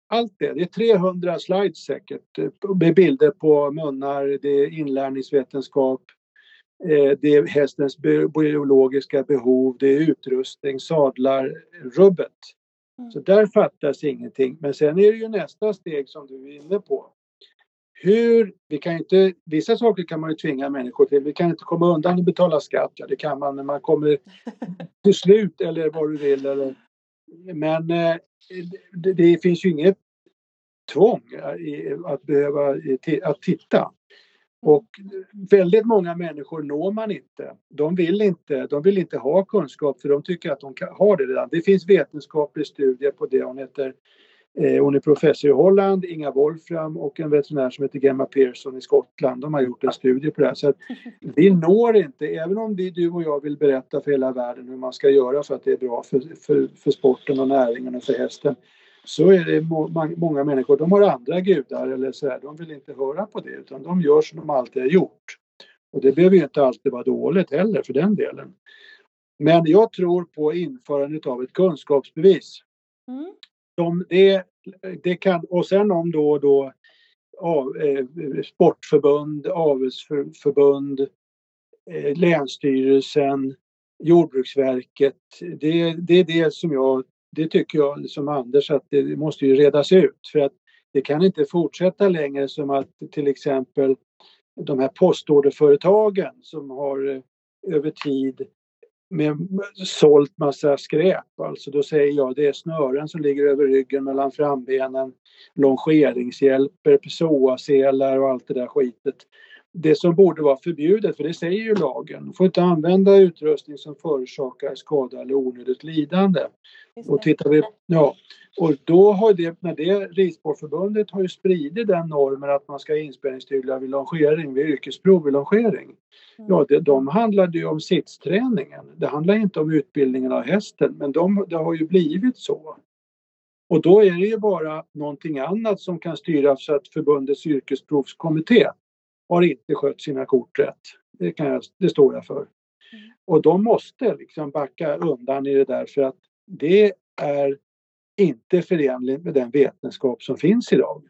Allt det. Det är 300 slides säkert med bilder på munnar, det är inlärningsvetenskap, eh, det är hästens biologiska behov, det är utrustning, sadlar, rubbet. Mm. Så där fattas ingenting. Men sen är det ju nästa steg som du är inne på hur, vi kan inte, vissa saker kan man ju tvinga människor till. Vi kan inte komma undan och betala skatt. Ja, det kan man, men man kommer till slut eller vad du vill. Eller, men eh, det, det, finns ju inget tvång att behöva att titta. Och väldigt många människor når man inte. De vill inte, de vill inte ha kunskap för de tycker att de har det redan. Det finns vetenskaplig studie på det. Hon heter Eh, hon är professor i Holland, Inga Wolfram och en veterinär som heter Gemma Pearson i Skottland. De har gjort en studie på det här. Så att vi når inte, även om vi, du och jag vill berätta för hela världen hur man ska göra för att det är bra för, för, för sporten och näringen och för hästen. Så är det må, många människor, de har andra gudar eller så här, de vill inte höra på det utan de gör som de alltid har gjort. Och det behöver ju inte alltid vara dåligt heller för den delen. Men jag tror på införandet av ett kunskapsbevis. Mm de, det, det kan, och sen om då, då av, eh, sportförbund, avelsförbund, eh, Länsstyrelsen, Jordbruksverket. Det, det är det som jag, det tycker jag som Anders att det måste ju redas ut för att det kan inte fortsätta längre som att till exempel de här postorderföretagen som har eh, över tid med sålt massa skräp. Alltså då säger jag det är snören som ligger över ryggen mellan frambenen, longeringshjälper, psoaselar och allt det där skitet. Det som borde vara förbjudet, för det säger ju lagen, får inte använda utrustning som förorsakar skada eller onödigt lidande. Och tittar vi, ja, och då har det, när det Ridsportförbundet har ju spridit den normen att man ska ha inspärrningstyglar vid longering, vid yrkesprov vid longering. Mm. Ja, det, de handlade ju om sittsträningen. Det handlar inte om utbildningen av hästen, men de, det har ju blivit så. Och då är det ju bara någonting annat som kan styras så att förbundets yrkesprovskommitté har inte skött sina kort rätt. Det, kan jag, det står jag för. Mm. Och de måste liksom backa undan i det där för att det är inte förenligt med den vetenskap som finns idag.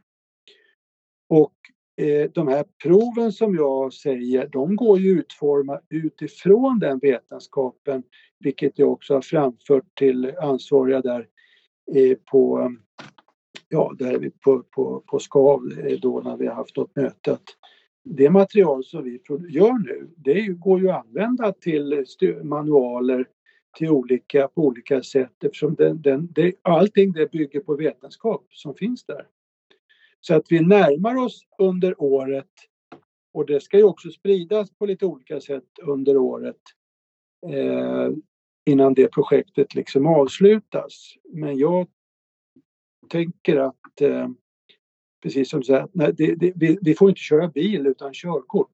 Och eh, de här proven som jag säger, de går ju utforma utifrån den vetenskapen, vilket jag också har framfört till ansvariga där eh, på, ja, där vi på, på, på SKAV eh, då när vi har haft något möte. Det material som vi gör nu, det går ju att använda till manualer till olika, på olika sätt eftersom den, den, det, allting det bygger på vetenskap som finns där. Så att vi närmar oss under året och det ska ju också spridas på lite olika sätt under året eh, innan det projektet liksom avslutas. Men jag tänker att eh, precis som du säger, nej, det, det, vi, vi, får inte köra bil utan körkort.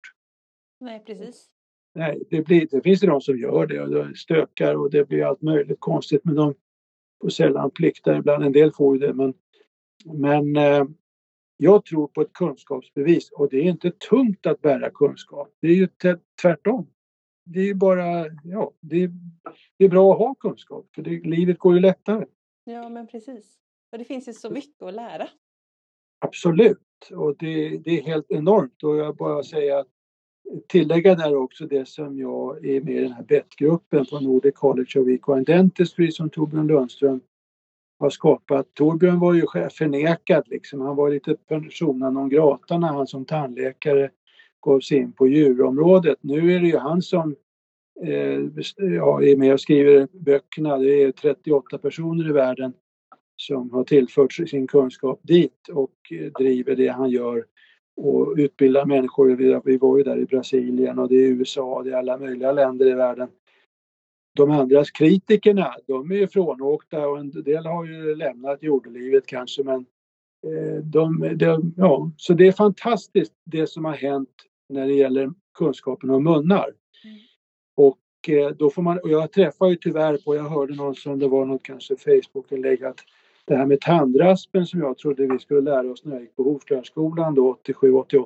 Nej, precis. Nej, det, blir, det finns det de som gör det och det stökar och det blir allt möjligt konstigt men de får sällan plikta ibland. En del får ju det men, men eh, jag tror på ett kunskapsbevis och det är inte tungt att bära kunskap. Det är ju tvärtom. Det är bara, ja, det är, det är bra att ha kunskap för det, livet går ju lättare. Ja men precis. Och det finns ju så mycket att lära. Absolut och det, det är helt enormt och jag bara säga, tillägga där också det som jag är med i den här BET-gruppen på Nordic College of Equine Dentistry som Torbjörn Lundström har skapat. Torbjörn var ju förnekad liksom. Han var lite persona non grata när han som tandläkare gav sig in på djurområdet. Nu är det ju han som eh, ja, är med och skriver böckerna. Det är 38 personer i världen som har tillfört sin kunskap dit och eh, driver det han gör och utbildar människor. Vi var ju där i Brasilien och det är USA och det är alla möjliga länder i världen. De andras kritikerna, de är ju frånåkta och en del har ju lämnat jordelivet kanske men eh, de, de, ja, så det är fantastiskt det som har hänt när det gäller kunskapen om munnar. Mm. Och eh, då får man, och jag träffar ju tyvärr på, jag hörde någon som det var något kanske Facebook-inlägg att det här med tandraspen som jag trodde vi skulle lära oss när jag gick på Hovslärarskolan då 87-88.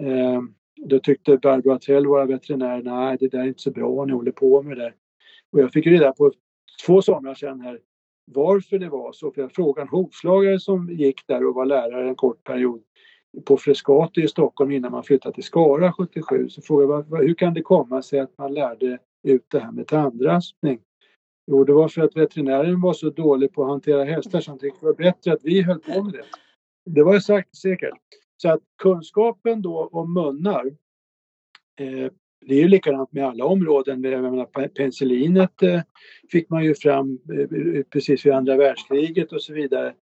Eh, Då tyckte Barbro Atrell, våra veterinärer, nej det där är inte så bra, ni håller på med det där. Och jag fick reda på två somrar sedan här varför det var så. För jag frågade en hovslagare som gick där och var lärare en kort period på Frescati i Stockholm innan man flyttade till Skara 77. Så frågade jag hur kan det komma sig att man lärde ut det här med tandraspning? Jo, det var för att veterinären var så dålig på att hantera hästar så han tyckte det var bättre att vi höll på med det. Det var sagt säkert. Så att kunskapen då om munnar, eh, det är ju likadant med alla områden. Jag menar, penicillinet eh, fick man ju fram eh, precis vid andra världskriget och så vidare.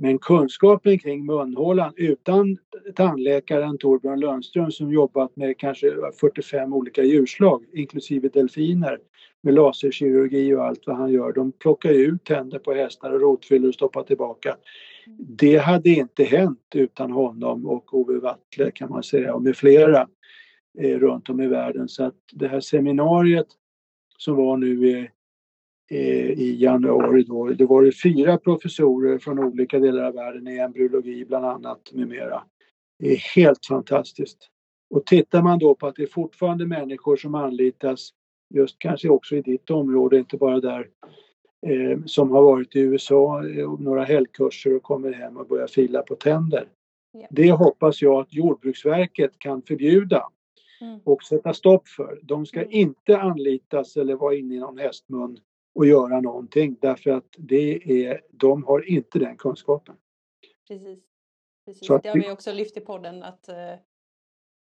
Men kunskapen kring munhålan utan tandläkaren Torbjörn Lundström som jobbat med kanske 45 olika djurslag inklusive delfiner med laserkirurgi och allt vad han gör. De plockar ut tänder på hästar och rotfyllor och stoppar tillbaka. Det hade inte hänt utan honom och Ove Wattle kan man säga och med flera eh, runt om i världen. Så att det här seminariet som var nu i, i januari då, det var det fyra professorer från olika delar av världen i embryologi bland annat med mera. Det är helt fantastiskt. Och tittar man då på att det är fortfarande människor som anlitas just kanske också i ditt område, inte bara där, eh, som har varit i USA eh, och några helgkurser och kommer hem och börjar fila på tänder. Ja. Det hoppas jag att Jordbruksverket kan förbjuda mm. och sätta stopp för. De ska mm. inte anlitas eller vara inne i någon hästmun och göra någonting därför att det är, de har inte den kunskapen. Precis. Precis. det har vi också lyft i podden att uh,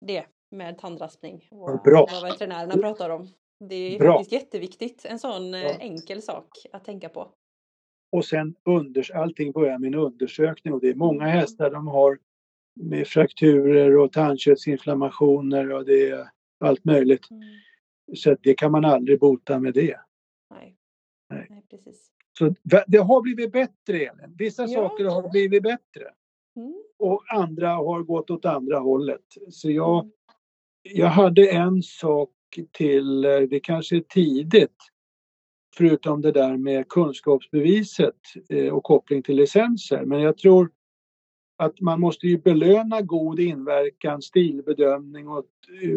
det med tandraspning och Bra. vad veterinärerna pratar om. Det är Bra. faktiskt jätteviktigt, en sån eh, ja. enkel sak att tänka på. Och sen unders allting börjar med en undersökning och det är många hästar de har med frakturer och tandköttsinflammationer och det är allt möjligt. Mm. Så det kan man aldrig bota med det. Nej, Nej. Nej precis. Så det har blivit bättre Elin. Vissa ja. saker har blivit bättre. Mm. Och andra har gått åt andra hållet. Så jag, mm. jag hade en sak till, eh, det kanske är tidigt, förutom det där med kunskapsbeviset eh, och koppling till licenser. Men jag tror att man måste ju belöna god inverkan, stilbedömning och,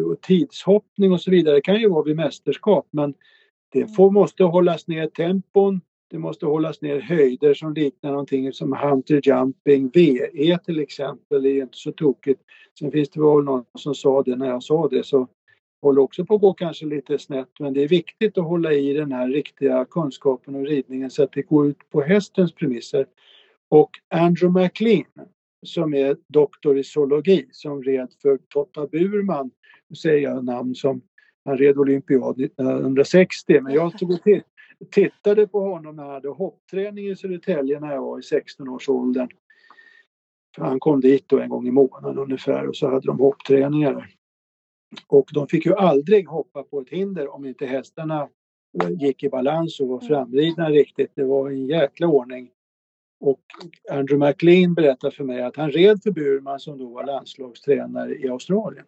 och tidshoppning och så vidare. Det kan ju vara vid mästerskap men det får, måste hållas ner tempon, det måste hållas ner höjder som liknar någonting som Hunter Jumping, VE till exempel, det är inte så tokigt. Sen finns det väl någon som sa det när jag sa det så håller också på att gå kanske lite snett men det är viktigt att hålla i den här riktiga kunskapen och ridningen så att det går ut på hästens premisser. Och Andrew McLean som är doktor i zoologi som red för Totta Burman, nu säger jag namn som han red olympiad 1960 men jag tog och tittade på honom när han hade hoppträning i Södertälje när jag var i 16-årsåldern. Han kom dit då en gång i månaden ungefär och så hade de hoppträningar där. Och de fick ju aldrig hoppa på ett hinder om inte hästarna eh, gick i balans och var framridna riktigt. Det var en jäkla ordning. Och Andrew McLean berättade för mig att han red för Burman som då var landslagstränare i Australien.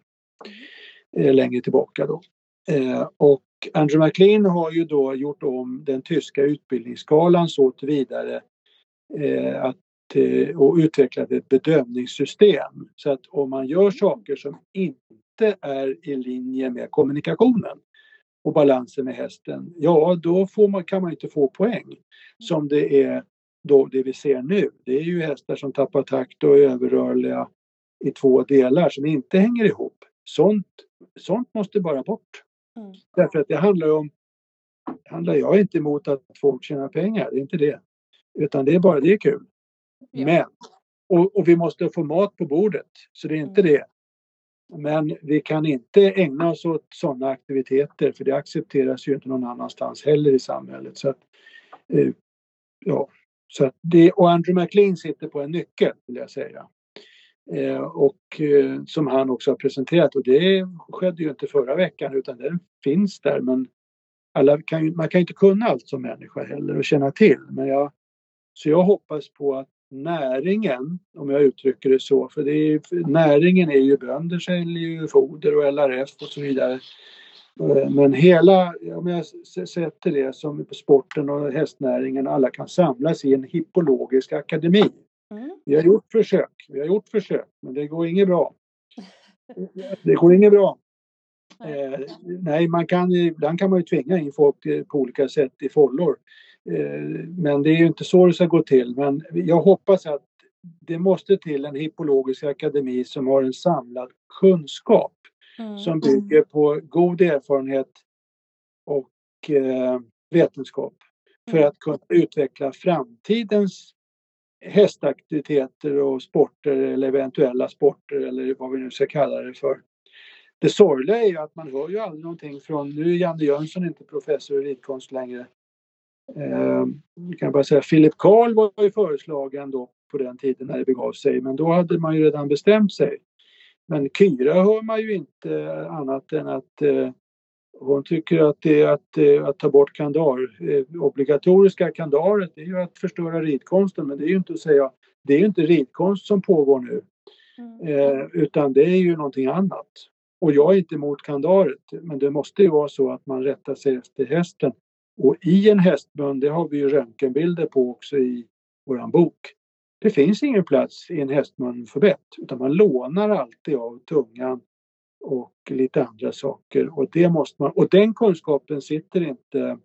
Eh, längre tillbaka då. Eh, och Andrew McLean har ju då gjort om den tyska utbildningsskalan så tillvidare eh, att eh, och utvecklat ett bedömningssystem. Så att om man gör saker som inte inte är i linje med kommunikationen och balansen med hästen, ja då får man, kan man inte få poäng. Som det är då det vi ser nu. Det är ju hästar som tappar takt och är överrörliga i två delar som inte hänger ihop. Sånt, sånt måste bara bort. Mm. Därför att det handlar om, handlar jag inte emot att folk tjänar pengar, det är inte det. Utan det är bara, det är kul. Ja. Men, och, och, vi måste få mat på bordet, så det är inte mm. det. Men vi kan inte ägna oss åt sådana aktiviteter för det accepteras ju inte någon annanstans heller i samhället. Så att, eh, ja, så att det, och Andrew McLean sitter på en nyckel vill jag säga. Eh, och eh, som han också har presenterat och det skedde ju inte förra veckan utan den finns där men alla kan man kan inte kunna allt som människa heller och känna till. Men jag, så jag hoppas på att näringen, om jag uttrycker det så, för det är, näringen är ju bönder säljer ju foder och LRF och så vidare. Eh, men hela, om jag sätter det som sporten och hästnäringen, alla kan samlas i en hippologisk akademi. Mm. Vi har gjort försök, vi har gjort försök, men det går inget bra. det går inget bra. Eh, nej, man kan, ibland kan man ju tvinga in folk på olika sätt i follor. Eh, men det är ju inte så det ska gå till. Men jag hoppas att det måste till en hippologisk akademi som har en samlad kunskap mm. som bygger på god erfarenhet och eh, vetenskap för mm. att kunna utveckla framtidens hästaktiviteter och sporter eller eventuella sporter eller vad vi nu ska kalla det för. Det sorgliga är ju att man hör ju aldrig någonting från, nu är Janne Jönsson inte professor i ridkonst längre. Eh, kan bara säga, Philip Karl var ju föreslagen då på den tiden när det begav sig, men då hade man ju redan bestämt sig. Men Kyra hör man ju inte annat än att eh, hon tycker att det är att, eh, att ta bort kandar, eh, obligatoriska kandaret, det är ju att förstöra ridkonsten, men det är ju inte att säga, det är ju inte ridkonst som pågår nu. Mm. Eh, utan det är ju någonting annat. Och jag är inte emot kandaret, men det måste ju vara så att man rättar sig efter hästen. Och i en hästmun, det har vi ju röntgenbilder på också i våran bok. Det finns ingen plats i en hästmun för bett, utan man lånar alltid av tungan och lite andra saker. Och, det måste man, och den kunskapen sitter inte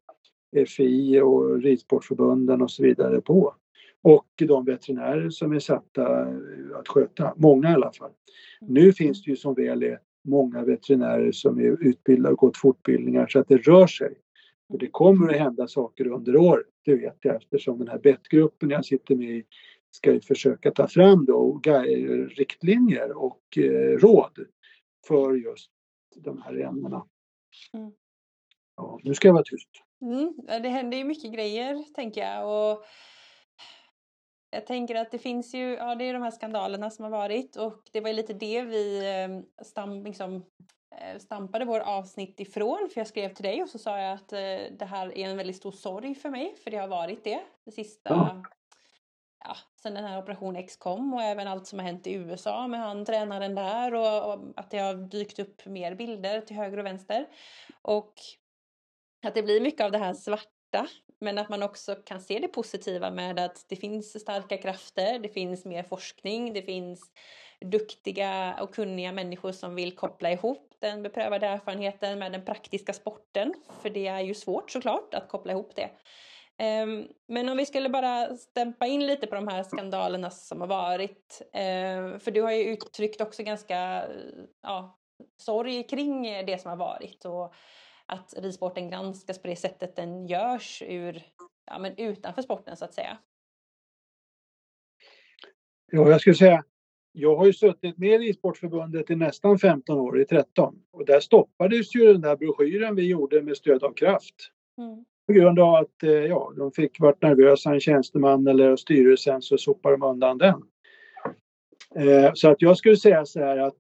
FI och Ridsportförbunden och så vidare på. Och de veterinärer som är satta att sköta, många i alla fall. Nu finns det ju som väl är många veterinärer som är utbildade och gått fortbildningar så att det rör sig. Och det kommer att hända saker under året, det vet jag eftersom den här bettgruppen jag sitter med i ska försöka ta fram då riktlinjer och eh, råd för just de här ämnena. Mm. Ja, nu ska jag vara tyst. Mm, det händer ju mycket grejer tänker jag. Och jag tänker att det finns ju, ja det är de här skandalerna som har varit och det var ju lite det vi eh, stam, liksom, eh, stampade vår avsnitt ifrån. För jag skrev till dig och så sa jag att eh, det här är en väldigt stor sorg för mig för det har varit det. Det sista ja, sen den här operation X kom och även allt som har hänt i USA med han tränaren där och, och, att det har dykt upp mer bilder till höger och vänster. Och att det blir mycket av det här svarta men att man också kan se det positiva med att det finns starka krafter, det finns mer forskning, det finns duktiga och kunniga människor som vill koppla ihop den beprövade erfarenheten med den praktiska sporten. För det är ju svårt såklart att koppla ihop det. Um, men om vi skulle bara stämpa in lite på de här skandalerna som har varit. Um, för du har ju uttryckt också ganska ja, sorg kring det som har varit och att ridsporten granskas på det sättet den görs ur, ja, men utanför sporten så att säga. Ja, jag skulle säga jag har ju suttit med i Ridsportförbundet i nästan 15 år, i 13. Och där stoppades ju den där broschyren vi gjorde med stöd av kraft. Mm. På grund av att eh, ja, de fick varit nervösa, en tjänsteman eller styrelsen, så sopar de undan den. Eh, så att jag skulle säga så här att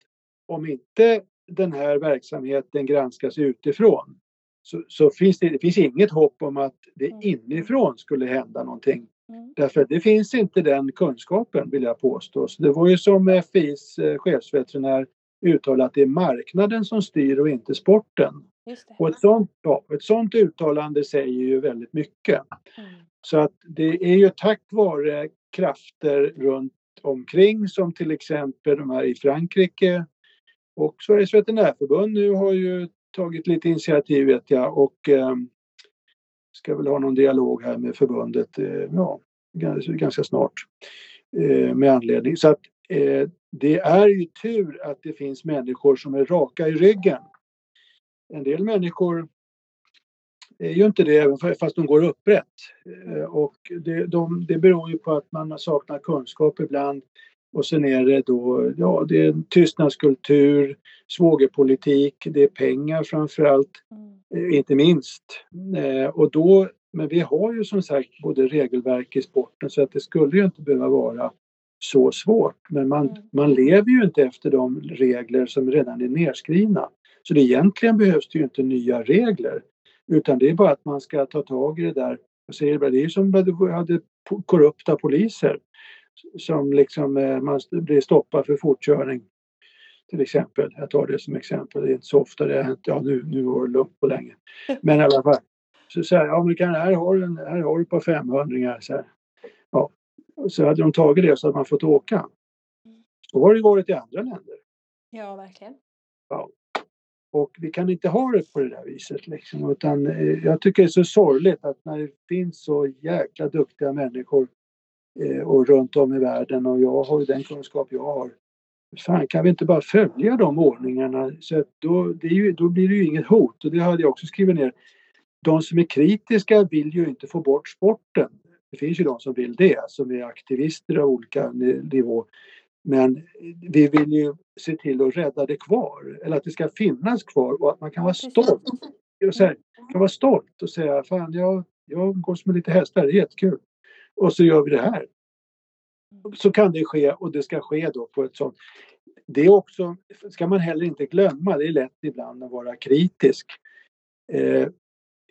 om inte den här verksamheten granskas utifrån så, så finns det, det finns inget hopp om att det mm. inifrån skulle hända någonting. Mm. Därför att det finns inte den kunskapen vill jag påstå. Så det var ju som FIs eh, chefsveterinär uttalade att det är marknaden som styr och inte sporten. Och ett sånt, ett sånt uttalande säger ju väldigt mycket. Mm. Så att det är ju tack vare krafter runt omkring som till exempel de här i Frankrike och Sveriges veterinärförbund nu har ju tagit lite initiativ vet jag och eh, ska väl ha någon dialog här med förbundet eh, ja, ganska snart eh, med anledning. Så att eh, det är ju tur att det finns människor som är raka i ryggen en del människor är ju inte det även fast de går upprätt. Eh, och det, de, det beror ju på att man saknar kunskap ibland. Och sen är det då, ja det är tystnadskultur, svågerpolitik, det är pengar framförallt, mm. Eh, inte minst. Eh, och då, men vi har ju som sagt både regelverk i sporten så att det skulle ju inte behöva vara så svårt. Men man, mm. man lever ju inte efter de regler som redan är nedskrivna. Så det egentligen behövs det ju inte nya regler. Utan det är bara att man ska ta tag i det där. Jag säger bara, det är som att du hade korrupta poliser som liksom eh, man blir stoppad för fortkörning. Till exempel, jag tar det som exempel, det är inte så ofta det har hänt, ja nu, nu var det lugnt på länge. Men i alla fall, så säger ja men kan, här, har du, här har du ett par 500 så här. Ja, så hade de tagit det så hade man fått åka. Så har det varit i andra länder. Ja, verkligen. Ja. Och vi kan inte ha det på det där viset liksom, utan eh, jag tycker det är så sorgligt att när det finns så jäkla duktiga människor eh, och runt om i världen och jag har ju den kunskap jag har. Fan, kan vi inte bara följa de ordningarna? Så att då, det är ju, då blir det ju inget hot och det hade jag också skrivit ner. De som är kritiska vill ju inte få bort sporten. Det finns ju de som vill det, som är aktivister av olika nivå. Men vi vill ju se till att rädda det kvar, eller att det ska finnas kvar och att man kan vara stolt. Så här, kan vara stolt och säga, fan jag, jag umgås med lite hästar, det är jättekul. Och så gör vi det här. Så kan det ske och det ska ske då på ett sånt. Det är också, ska man heller inte glömma, det är lätt ibland att vara kritisk. Eh,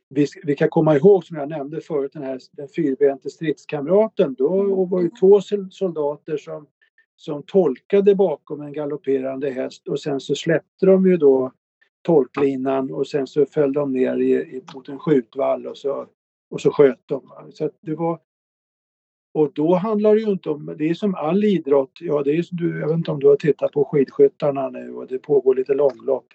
vi, vi, kan komma ihåg som jag nämnde förut den här den fyrbente stridskamraten. Då var det två soldater som som tolkade bakom en galopperande häst och sen så släppte de ju då tolklinan och sen så föll de ner i, i, mot en skjutvall och så, och så sköt de. Så det var, och då handlar det ju inte om, det är som all idrott, ja det är som du, jag vet inte om du har tittat på skidskyttarna nu och det pågår lite långlopp.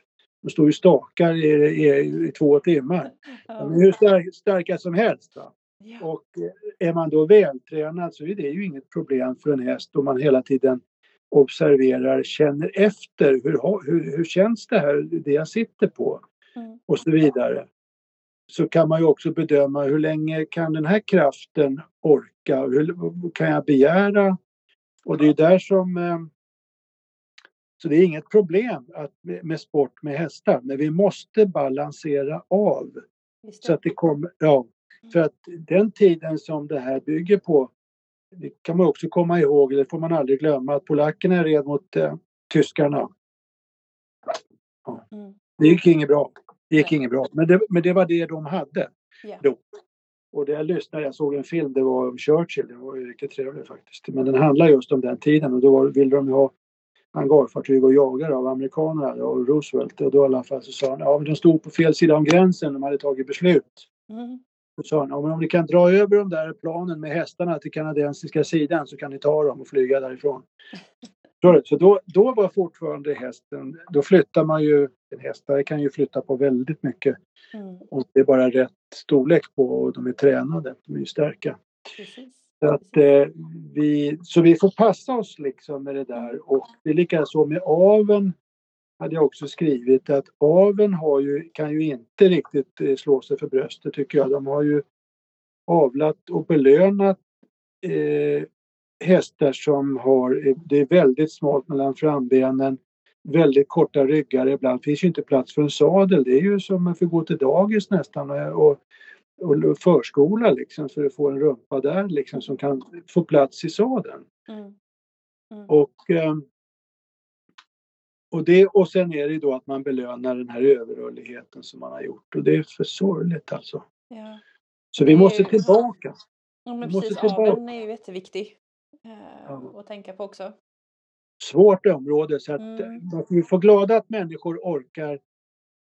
De står ju stakar i, i, i två timmar. De är hur stark, starka som helst. Va? Ja. Och eh, är man då vältränad så är det ju inget problem för en häst om man hela tiden observerar, känner efter. Hur, hur, hur känns det här, det jag sitter på? Mm. Och så vidare. Så kan man ju också bedöma hur länge kan den här kraften orka? Hur kan jag begära? Och det är där som... Eh, så det är inget problem att, med sport med hästar, men vi måste balansera av. Så att det kommer, ja, för att den tiden som det här bygger på, det kan man också komma ihåg, det får man aldrig glömma, att polackerna red mot eh, tyskarna. Ja. Mm. Det gick inget bra. Det gick inget bra. Men det, men det var det de hade yeah. då. Och det jag lyssnade, jag såg en film, det var om Churchill, det var ju riktigt trevligt faktiskt. Men den handlar just om den tiden och då ville de ha hangarfartyg och jagare av amerikanerna och Roosevelt. Och då i alla fall så sa han, ja men de stod på fel sida om gränsen, de hade tagit beslut. Mm. Då sa han, om ni kan dra över de där planen med hästarna till kanadensiska sidan så kan ni ta dem och flyga därifrån. Så då, då var fortfarande hästen, då flyttar man ju, en hästar kan ju flytta på väldigt mycket. Mm. Och det är bara rätt storlek på och de är tränade, de är ju starka. Så, att, eh, vi, så vi får passa oss liksom med det där och det är likaså med aven hade jag också skrivit att aven har ju, kan ju inte riktigt eh, slå sig för bröstet tycker jag. De har ju avlat och belönat eh, hästar som har, eh, det är väldigt smalt mellan frambenen, väldigt korta ryggar. Ibland finns ju inte plats för en sadel. Det är ju som få gå till dagis nästan och, och, förskola liksom för att få en rumpa där liksom som kan få plats i sadeln. Mm. Mm. Och eh, och, det, och sen är det då att man belönar den här överrörligheten som man har gjort och det är för sorgligt alltså. Ja. Så vi måste ju... tillbaka. Ja, men vi precis, tillbaka. aveln är ju jätteviktig eh, ja. att tänka på också. Svårt område så att mm. vi får glada att människor orkar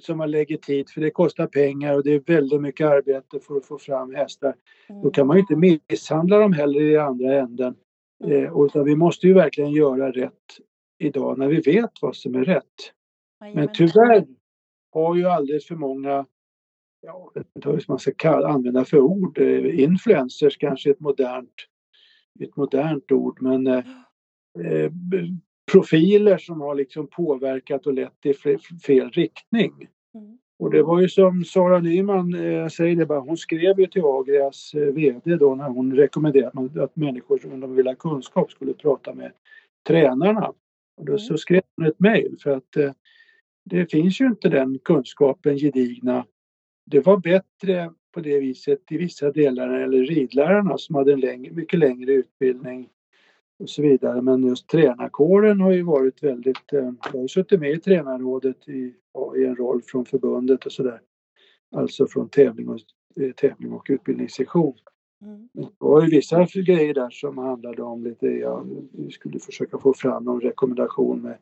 som har lägger tid för det kostar pengar och det är väldigt mycket arbete för att få fram hästar. Mm. Då kan man ju inte misshandla dem heller i andra änden. Mm. Eh, utan vi måste ju verkligen göra rätt idag när vi vet vad som är rätt. Men tyvärr har ju alldeles för många, ja, jag vet inte vad man ska kalla, använda för ord, eh, influencers kanske ett modernt, ett modernt ord, men eh, eh profiler som har liksom påverkat och lett i fel riktning. Mm. Och det var ju som Sara Nyman, eh, säger det bara, hon skrev ju till Agrias VD då när hon rekommenderade att människor om de vill ha kunskap skulle prata med tränarna. Och då mm. så skrev hon ett mejl för att eh, det finns ju inte den kunskapen gedigna. Det var bättre på det viset i vissa delar eller ridlärarna som hade en längre, mycket längre utbildning och så vidare. Men just tränarkåren har ju varit väldigt, eh, jag har ju suttit med i tränarrådet i, i en roll från förbundet och sådär. Alltså från tävling och, eh, tävling och utbildningssektion. Mm. Ju vissa grejer där som handlade om lite, ja, vi skulle försöka få fram någon rekommendation med,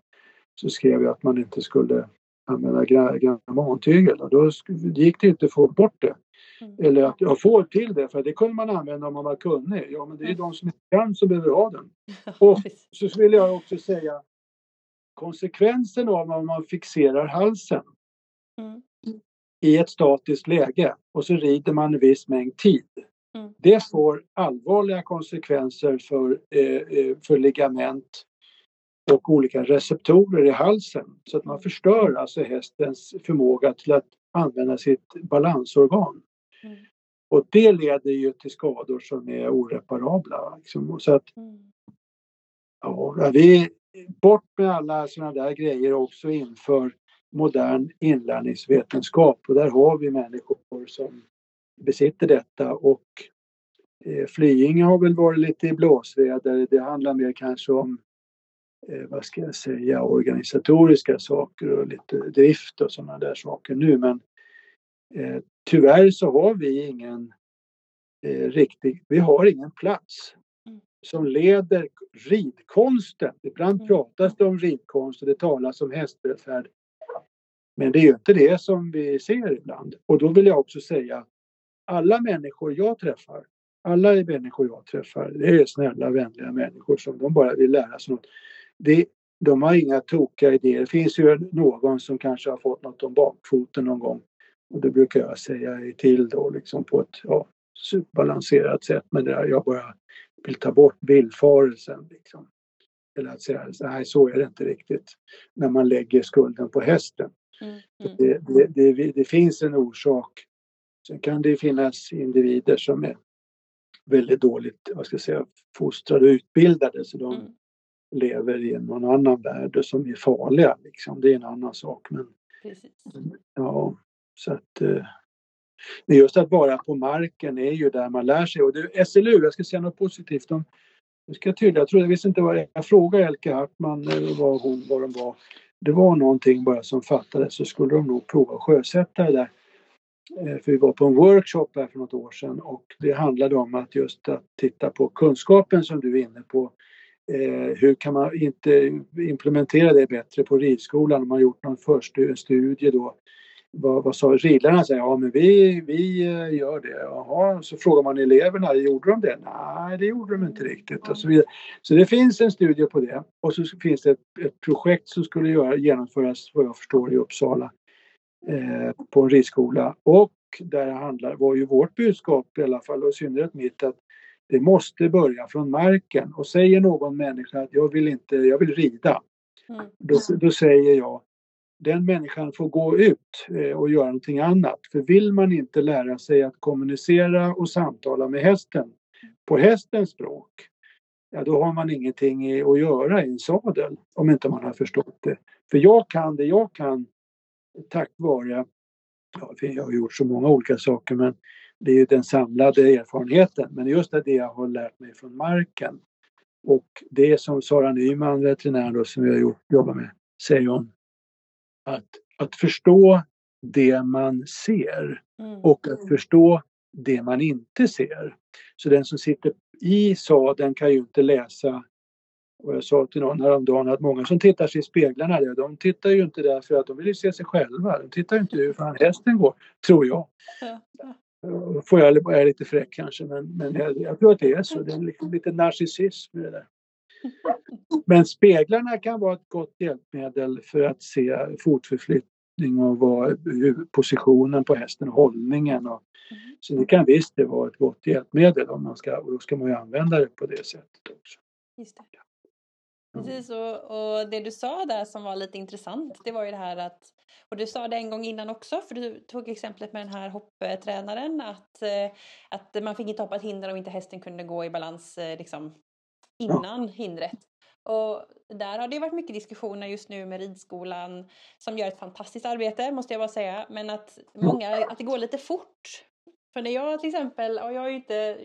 så skrev jag att man inte skulle använda grammantygel och då gick det inte att få bort det. Mm. Eller att jag får till det, för det kunde man använda om man var kunnig. Ja, men det är mm. de som inte kan som behöver ha den. Och så vill jag också säga konsekvensen av om man fixerar halsen Mm. i ett statiskt läge och så rider man en viss mängd tid. Mm. Det får allvarliga konsekvenser för, eh, eh, för ligament och olika receptorer i halsen. Så att man förstör alltså hästens förmåga till att använda sitt balansorgan. Mm. Och det leder ju till skador som är oreparabla. Liksom. Så att, Mm. ja, vi, bort med alla sådana där grejer också inför modern inlärningsvetenskap. Och där har vi människor som besitter detta. Och eh, Flyinge har väl varit lite i blåsväder. Det handlar mer kanske om eh, vad ska jag säga, organisatoriska saker och lite drift och sådana där saker nu. Men eh, tyvärr så har vi ingen eh, riktig, vi har ingen plats Mm. som leder ridkonsten. Ibland Mm. pratas det om ridkonst och det talas om hästvälfärd. Men det är ju inte det som vi ser ibland. Och då vill jag också säga, alla människor jag träffar, alla människor jag träffar, det är snälla, vänliga människor som de bara vill lära sig något. Det, de har inga tokiga idéer. Det finns ju någon som kanske har fått något om bakfoten någon gång. Och det brukar jag säga till då liksom på ett ja, balanserat sätt. Men det där, jag bara vill ta bort villfarelsen. Liksom. Eller att säga, nej så är det inte riktigt. När man lägger skulden på hästen. Mm. Mm. Det, det, det, det finns en orsak. Sen kan det finnas individer som är väldigt dåligt vad ska jag säga, fostrade och utbildade. Så de Mm. lever i någon annan värld som är farliga. Liksom. Det är en annan sak. Men, Precis. ja, så att, eh, men just att vara på marken är ju där man lär sig. Och det, SLU, jag ska säga något positivt. De, jag ska tydliga, jag, tror, jag visste inte vad jag frågade Elke Hartman eh, vad hon vad de var. Det var någonting bara som fattades så skulle de nog prova att sjösätta det där. Eh, för vi var på en workshop här för något år sedan och det handlade om att just att titta på kunskapen som du är inne på. Eh, hur kan man inte implementera det bättre på ridskolan? Man har gjort någon förstudie då. Vad, vad sa ridlärarna? Säger, ja men vi, vi eh, gör det. Jaha, så frågar man eleverna, gjorde de det? Nej, det gjorde de inte riktigt. Och så, vidare. så det finns en studie på det och så finns det ett, ett projekt som skulle göra, genomföras vad jag förstår i Uppsala eh, på en ridskola. Och där handlar, var ju vårt budskap i alla fall och i synnerhet mitt att det måste börja från marken. Och säger någon människa att jag vill inte, jag vill rida. Mm. Då, då säger jag den människan får gå ut eh, och göra någonting annat. För vill man inte lära sig att kommunicera och samtala med hästen på hästens språk, ja då har man ingenting att göra i en sadel om inte man har förstått det. För jag kan det jag kan tack vare, ja, jag har gjort så många olika saker men det är ju den samlade erfarenheten. Men just det jag har lärt mig från marken. Och det som Sara Nyman, veterinär då, som gjort, jobbat med, säger hon att, att förstå det man ser Mm. och att förstå det man inte ser. Så den som sitter i sadeln kan ju inte läsa och jag sa till någon häromdagen att många som tittar sig i speglarna, där, de tittar ju inte där för att de vill ju se sig själva. De tittar ju inte hur fan hästen går, tror jag. Får jag, jag är lite fräck kanske, men, men jag, jag tror att det är så. Det är liksom lite narcissism i det där. Men speglarna kan vara ett gott hjälpmedel för att se fotförflyttning och vad, hur positionen på hästen och hållningen. Och, så det kan visst det vara ett gott hjälpmedel om man ska, och då ska man ju använda det på det sättet också. Just det. Mm. Precis, och, och det du sa där som var lite intressant, det var ju det här att, och du sa det en gång innan också, för du tog exemplet med den här hopptränaren, att, eh, att man fick inte hoppa ett hinder om inte hästen kunde gå i balans eh, liksom, innan hindret. Och där har det varit mycket diskussioner just nu med ridskolan som gör ett fantastiskt arbete måste jag bara säga. Men att, många, att det går lite fort. För när jag till exempel, och jag är ju inte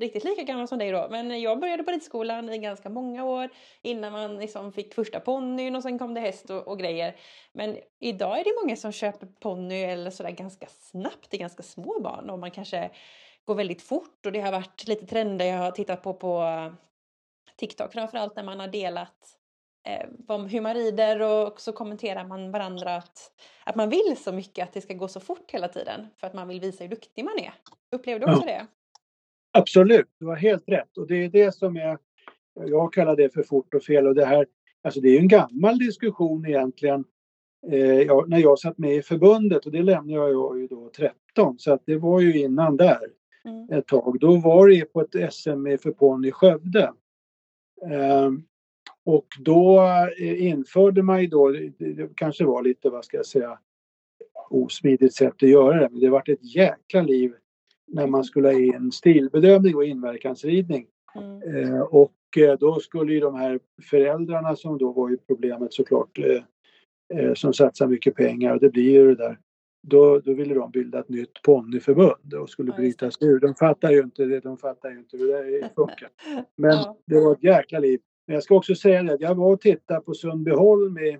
riktigt lika gammal som dig då, men jag började på ridskolan i ganska många år innan man liksom fick första ponnyn och sen kom det häst och, och grejer. Men idag är det många som köper ponny eller sådär ganska snabbt till ganska små barn och man kanske går väldigt fort och det har varit lite trender jag har tittat på på TikTok framförallt när man har delat om hur man rider och så kommenterar man varandra att, att man vill så mycket att det ska gå så fort hela tiden för att man vill visa hur duktig man är. Upplever du också det? Absolut, du har helt rätt. Och det är det som är, jag kallar det för fort och fel. Och det här, Alltså det är en gammal diskussion egentligen. Eh, ja, när jag satt med i förbundet och det lämnade jag ju då 13 så att det var ju innan där mm. ett tag. Då var det på ett SM för ponny i Skövde. Eh, och då eh, införde man ju då, det kanske var lite, vad ska jag säga, osmidigt sätt att göra det, men det vart ett jäkla liv när man skulle ha in stilbedömning och inverkansridning. Mm. Eh, och eh, då skulle ju de här föräldrarna som då var ju problemet såklart, eh, eh, som satsar mycket pengar, och det blir ju det där. Då, då ville de bilda ett nytt ponnyförbund och skulle bryta sig ur. De fattar ju inte det, de fattar ju inte hur det funkar. Men det var ett jäkla liv. Men jag ska också säga det, jag var och tittade på Sundbyholm i,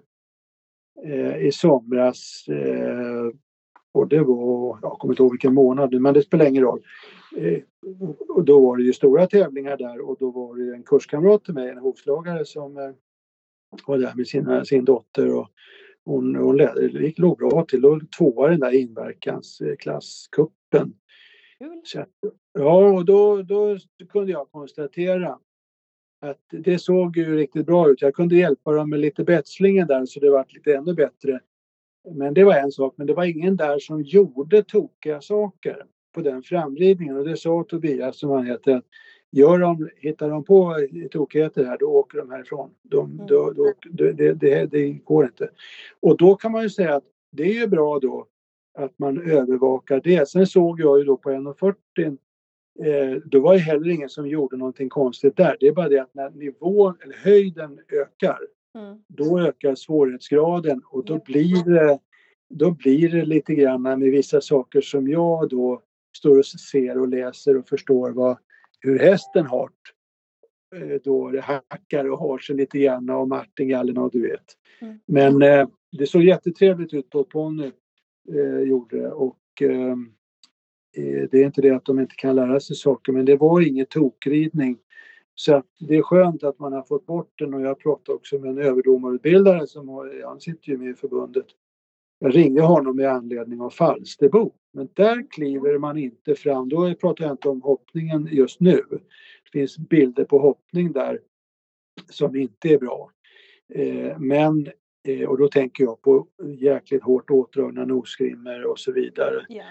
eh, i somras. Eh, och det var, jag kommer inte ihåg vilken månad men det spelar ingen roll. Eh, och då var det ju stora tävlingar där och då var det en kurskamrat till mig, en hovslagare som eh, var där med sina, sin dotter och hon, hon led, låg bra till och tvåa den där inverkansklasskuppen. Ja, och då, då kunde jag konstatera att det såg ju riktigt bra ut. Jag kunde hjälpa dem med lite betslingen där så det var lite ännu bättre. Men det var en sak, men det var ingen där som gjorde tokiga saker på den framridningen och det sa Tobias som han heter att gör de, hittar de på tokigheter här då åker de härifrån. De, mm. då, då, det, det, det, går inte. Och då kan man ju säga att det är ju bra då att man övervakar det. Sen såg jag ju då på 1.40 eh, då var det heller ingen som gjorde någonting konstigt där. Det är bara det att när nivån eller höjden ökar mm. då ökar svårighetsgraden och då blir det då blir det lite grann med vissa saker som jag då står och ser och läser och förstår vad, hur hästen har eh, då det hackar och har sig lite grann och martingallerna och du vet. Mm. Men eh, det såg jättetrevligt ut på ponny eh, gjorde och eh, eh, Eh, det är inte det att de inte kan lära sig saker men det var ingen tokridning. Så att det är skönt att man har fått bort den och jag pratade också med en överdomarutbildare som har, han sitter ju med i förbundet jag ringde honom med anledning av Falsterbo. Men där kliver man inte fram. Då pratar jag inte om hoppningen just nu. Det finns bilder på hoppning där som inte är bra. Eh, men, eh, och då tänker jag på jäkligt hårt åtdragna nosgrimmor och så vidare. Yeah.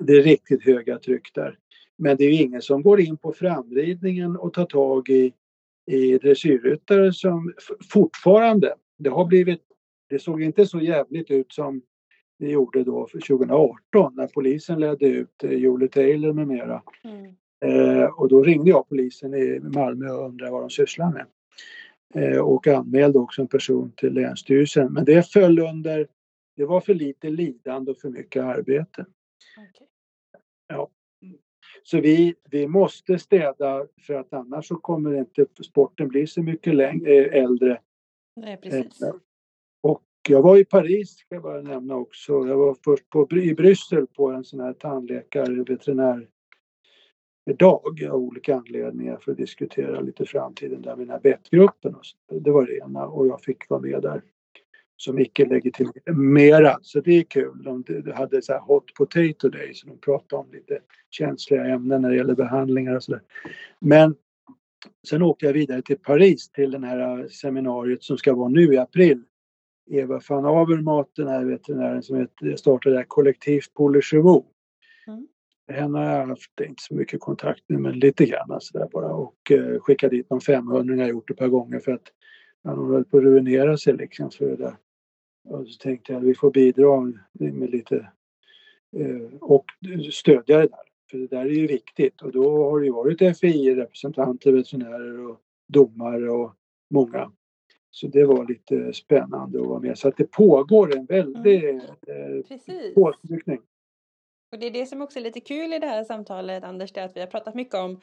Det är riktigt höga tryck där. Men det är ingen som går in på framridningen och tar tag i, i dressyrryttare som fortfarande, det har blivit det såg inte så jävligt ut som det gjorde då för 2018 när polisen ledde ut eh, Julie Taylor med mera. Mm. Eh, och då ringde jag polisen i Malmö och undrade vad de sysslar med. Eh, och anmälde också en person till Länsstyrelsen. Men det föll under, det var för lite lidande och för mycket arbete. Okay. Ja. Så vi, vi måste städa för att annars så kommer inte sporten bli så mycket längre, eh, äldre. Nej, precis. Eh, jag var i Paris, ska jag bara nämna också. Jag var först på, i Bryssel på en sån här tandläkare veterinär dag av olika anledningar för att diskutera lite framtiden där med den här bettgruppen. Det var det ena och jag fick vara med där som icke legitimerad. Så det är kul. De hade så här hot potato day så de pratade om lite känsliga ämnen när det gäller behandlingar och sådär. Men sen åkte jag vidare till Paris till det här seminariet som ska vara nu i april Eva van Avermaet, den här veterinären som startade det kollektivt på Le mm. Henne har jag haft inte så mycket kontakt med, men lite grann sådär bara och eh, skickat dit någon 500 jag gjort ett par gånger för att han höll på att ruinera sig liksom för det där. Och så tänkte jag att vi får bidra med lite eh, och stödja det där. För det där är ju viktigt och då har det ju varit FI-representanter, veterinärer och domare och många så det var lite spännande att vara med. Så att det pågår en väldig mm. eh, påtryckning. Och det är det som också är lite kul i det här samtalet Anders, det är att vi har pratat mycket om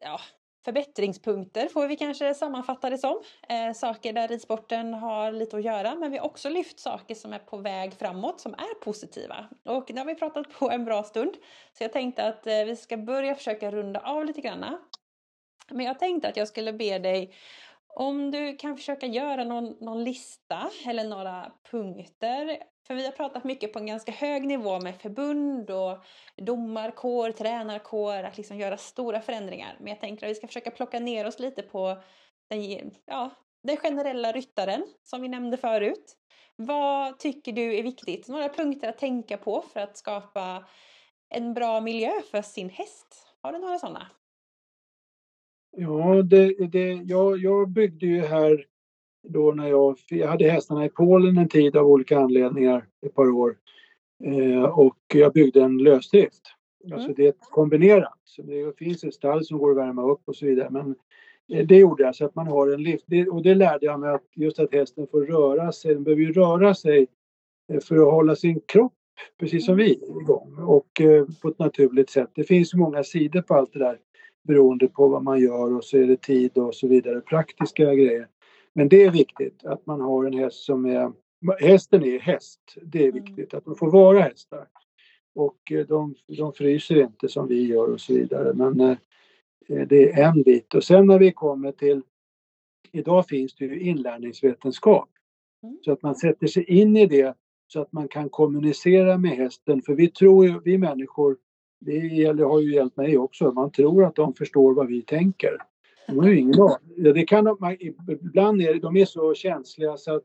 ja, förbättringspunkter får vi kanske sammanfatta det som. Eh, saker där ridsporten har lite att göra men vi har också lyft saker som är på väg framåt som är positiva. Och det har vi pratat på en bra stund. Så jag tänkte att eh, vi ska börja försöka runda av lite grann. Men jag tänkte att jag skulle be dig om du kan försöka göra någon, någon lista eller några punkter. För vi har pratat mycket på en ganska hög nivå med förbund och domarkår, tränarkår, att liksom göra stora förändringar. Men jag tänker att vi ska försöka plocka ner oss lite på den, ja, den generella ryttaren som vi nämnde förut. Vad tycker du är viktigt? Några punkter att tänka på för att skapa en bra miljö för sin häst? Har du några sådana? Ja, det, det, jag, jag byggde ju här då när jag, jag hade hästarna i Polen en tid av olika anledningar, ett par år. Eh, och jag byggde en lösdrift. Mm. Alltså det är kombinerat. Så det finns ett stall som går att värma upp och så vidare. Men eh, det gjorde jag så att man har en lift. Och det lärde jag mig att just att hästen får röra sig. Den behöver ju röra sig eh, för att hålla sin kropp precis som vi igång och eh, på ett naturligt sätt. Det finns många sidor på allt det där beroende på vad man gör och så är det tid och så vidare, praktiska grejer. Men det är viktigt att man har en häst som är... Hästen är häst, det är mm. viktigt att de får vara hästar. Och eh, de, de fryser inte som vi gör och så vidare. Men eh, det är en bit. Och sen när vi kommer till... Idag finns det ju inlärningsvetenskap. Mm. Så att man sätter sig in i det så att man kan kommunicera med hästen. För vi tror ju, vi människor, det gäller, har ju hjälpt mig också, man tror att de förstår vad vi tänker. De har ju ingen aning. Det kan de, ibland är de är så känsliga så att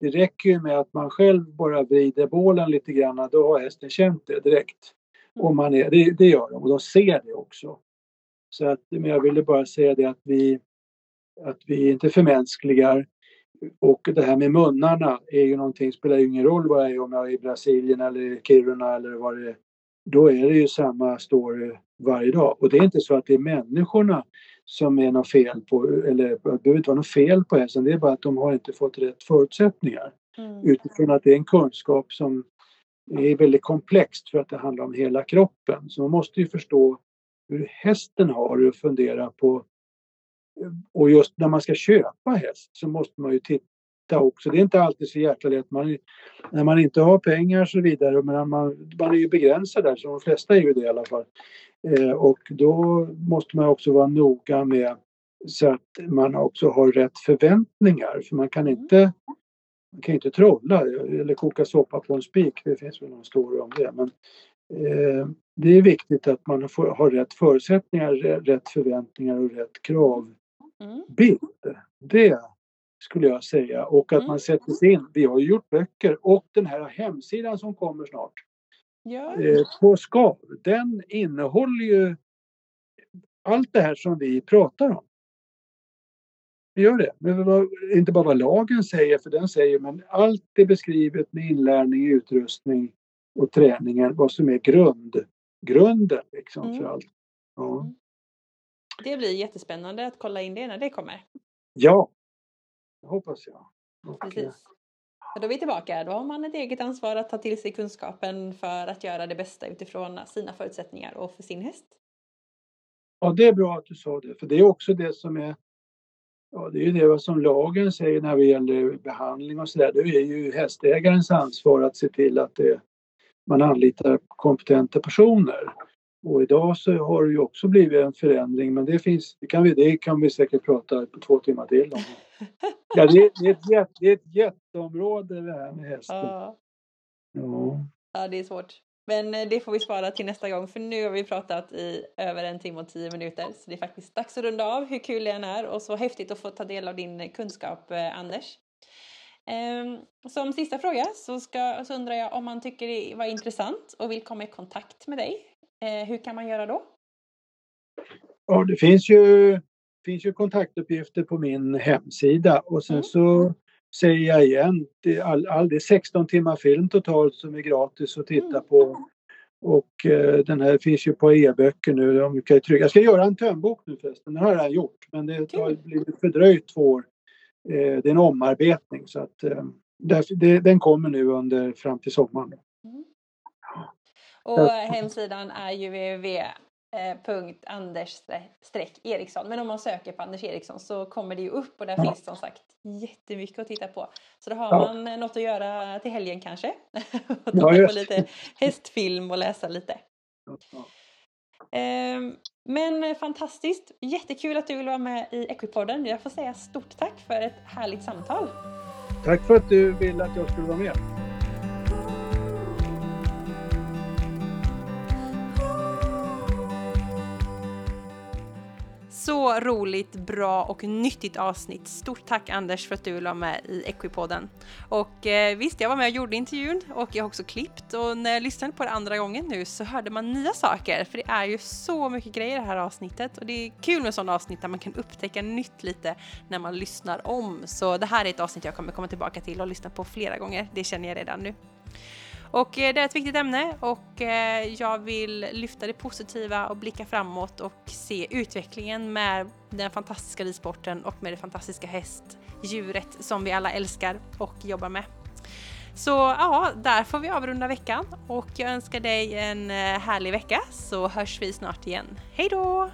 det räcker ju med att man själv bara vrider bålen lite grann, då har hästen känt det direkt. Och man är, det, det gör de och de ser det också. Så att, men jag ville bara säga det att vi, att vi inte förmänskligar och det här med munnarna är ju någonting, spelar ju ingen roll vad jag är om jag är i Brasilien eller Kiruna eller vad det är. Då är det ju samma story varje dag. Och det är inte så att det är människorna som är något fel på, eller det behöver inte vara något fel på hästen, det är bara att de har inte fått rätt förutsättningar. Mm. Utifrån att det är en kunskap som är väldigt komplext för att det handlar om hela kroppen. Så man måste ju förstå hur hästen har det och fundera på och just när man ska köpa häst så måste man ju titta också. Det är inte alltid så jäkla lätt. Man, när man inte har pengar och så vidare, men man, man är ju begränsad där, så de flesta är ju det i alla fall. Eh, och då måste man också vara noga med så att man också har rätt förväntningar. För man kan inte, man kan inte trolla eller koka soppa på en spik. Det finns väl någon story om det. Men, eh, det är viktigt att man får, har rätt förutsättningar, rätt förväntningar och rätt kravbild. Mm. Det skulle jag säga. Och att mm. man sätter sig in. Vi har ju gjort böcker och den här hemsidan som kommer snart ja. eh, på Skav, den innehåller ju allt det här som vi pratar om. Vi gör det. Men inte bara vad lagen säger, för den säger, men allt är beskrivet med inlärning, utrustning och träningen, vad som är grund, grunden liksom mm. för allt. Ja. Mm. Det blir jättespännande att kolla in det när det kommer. Ja, hoppas jag. Och, Precis. Då är vi tillbaka. Då har man ett eget ansvar att ta till sig kunskapen för att göra det bästa utifrån sina förutsättningar och för sin häst. Ja, det är bra att du sa det, för det är också det som är Ja, det är ju det som lagen säger när det gäller behandling och sådär. Det är ju hästägarens ansvar att se till att det, man anlitar kompetenta personer. Och idag så har det ju också blivit en förändring men det finns, det kan vi, det kan vi säkert prata på två timmar till om. Ja, det, det, är ett jätte, det är ett jätteområde det här med hästen. Ja. ja. Ja, det är svårt. Men eh, det får vi spara till nästa gång för nu har vi pratat i över en timme och tio minuter. Så det är faktiskt dags att runda av hur kul det än är och så häftigt att få ta del av din kunskap eh, Anders. Ehm, som sista fråga så, ska, så undrar jag om man tycker det var intressant och vill komma i kontakt med dig. Eh, hur kan man göra då? Ja, det finns ju, finns ju kontaktuppgifter på min hemsida och sen mm. så säger jag igen, det, all, all, det är 16 timmar film totalt som är gratis att titta mm. på. Och eh, den här finns ju på e-böcker nu. De kan trycka. Jag ska göra en tömbok nu förresten, den har jag gjort men det har blivit fördröjt två år. Eh, det är en omarbetning så att eh, det, den kommer nu under fram till sommaren. Och hemsidan är ju www.anders-eriksson. Men om man söker på Anders Eriksson så kommer det ju upp och där ja. finns som sagt jättemycket att titta på. Så då har ja. man något att göra till helgen kanske. och titta ja, på lite hästfilm och läsa lite. Ehm, men fantastiskt! Jättekul att du vill vara med i Equipodden. Jag får säga stort tack för ett härligt samtal. Tack för att du ville att jag skulle vara med. Så roligt, bra och nyttigt avsnitt. Stort tack Anders för att du la med i Equipodden. Och eh, visst, jag var med och gjorde intervjun och jag har också klippt och när jag lyssnade på det andra gången nu så hörde man nya saker för det är ju så mycket grejer i det här avsnittet och det är kul med sådana avsnitt där man kan upptäcka nytt lite när man lyssnar om. Så det här är ett avsnitt jag kommer komma tillbaka till och lyssna på flera gånger. Det känner jag redan nu. Och eh, det är ett viktigt ämne och eh, jag vill lyfta det positiva och blicka framåt och se utvecklingen med den fantastiska ridsporten och med det fantastiska hästdjuret som vi alla älskar och jobbar med. Så ja, där får vi avrunda veckan och jag önskar dig en eh, härlig vecka så hörs vi snart igen. Hej då!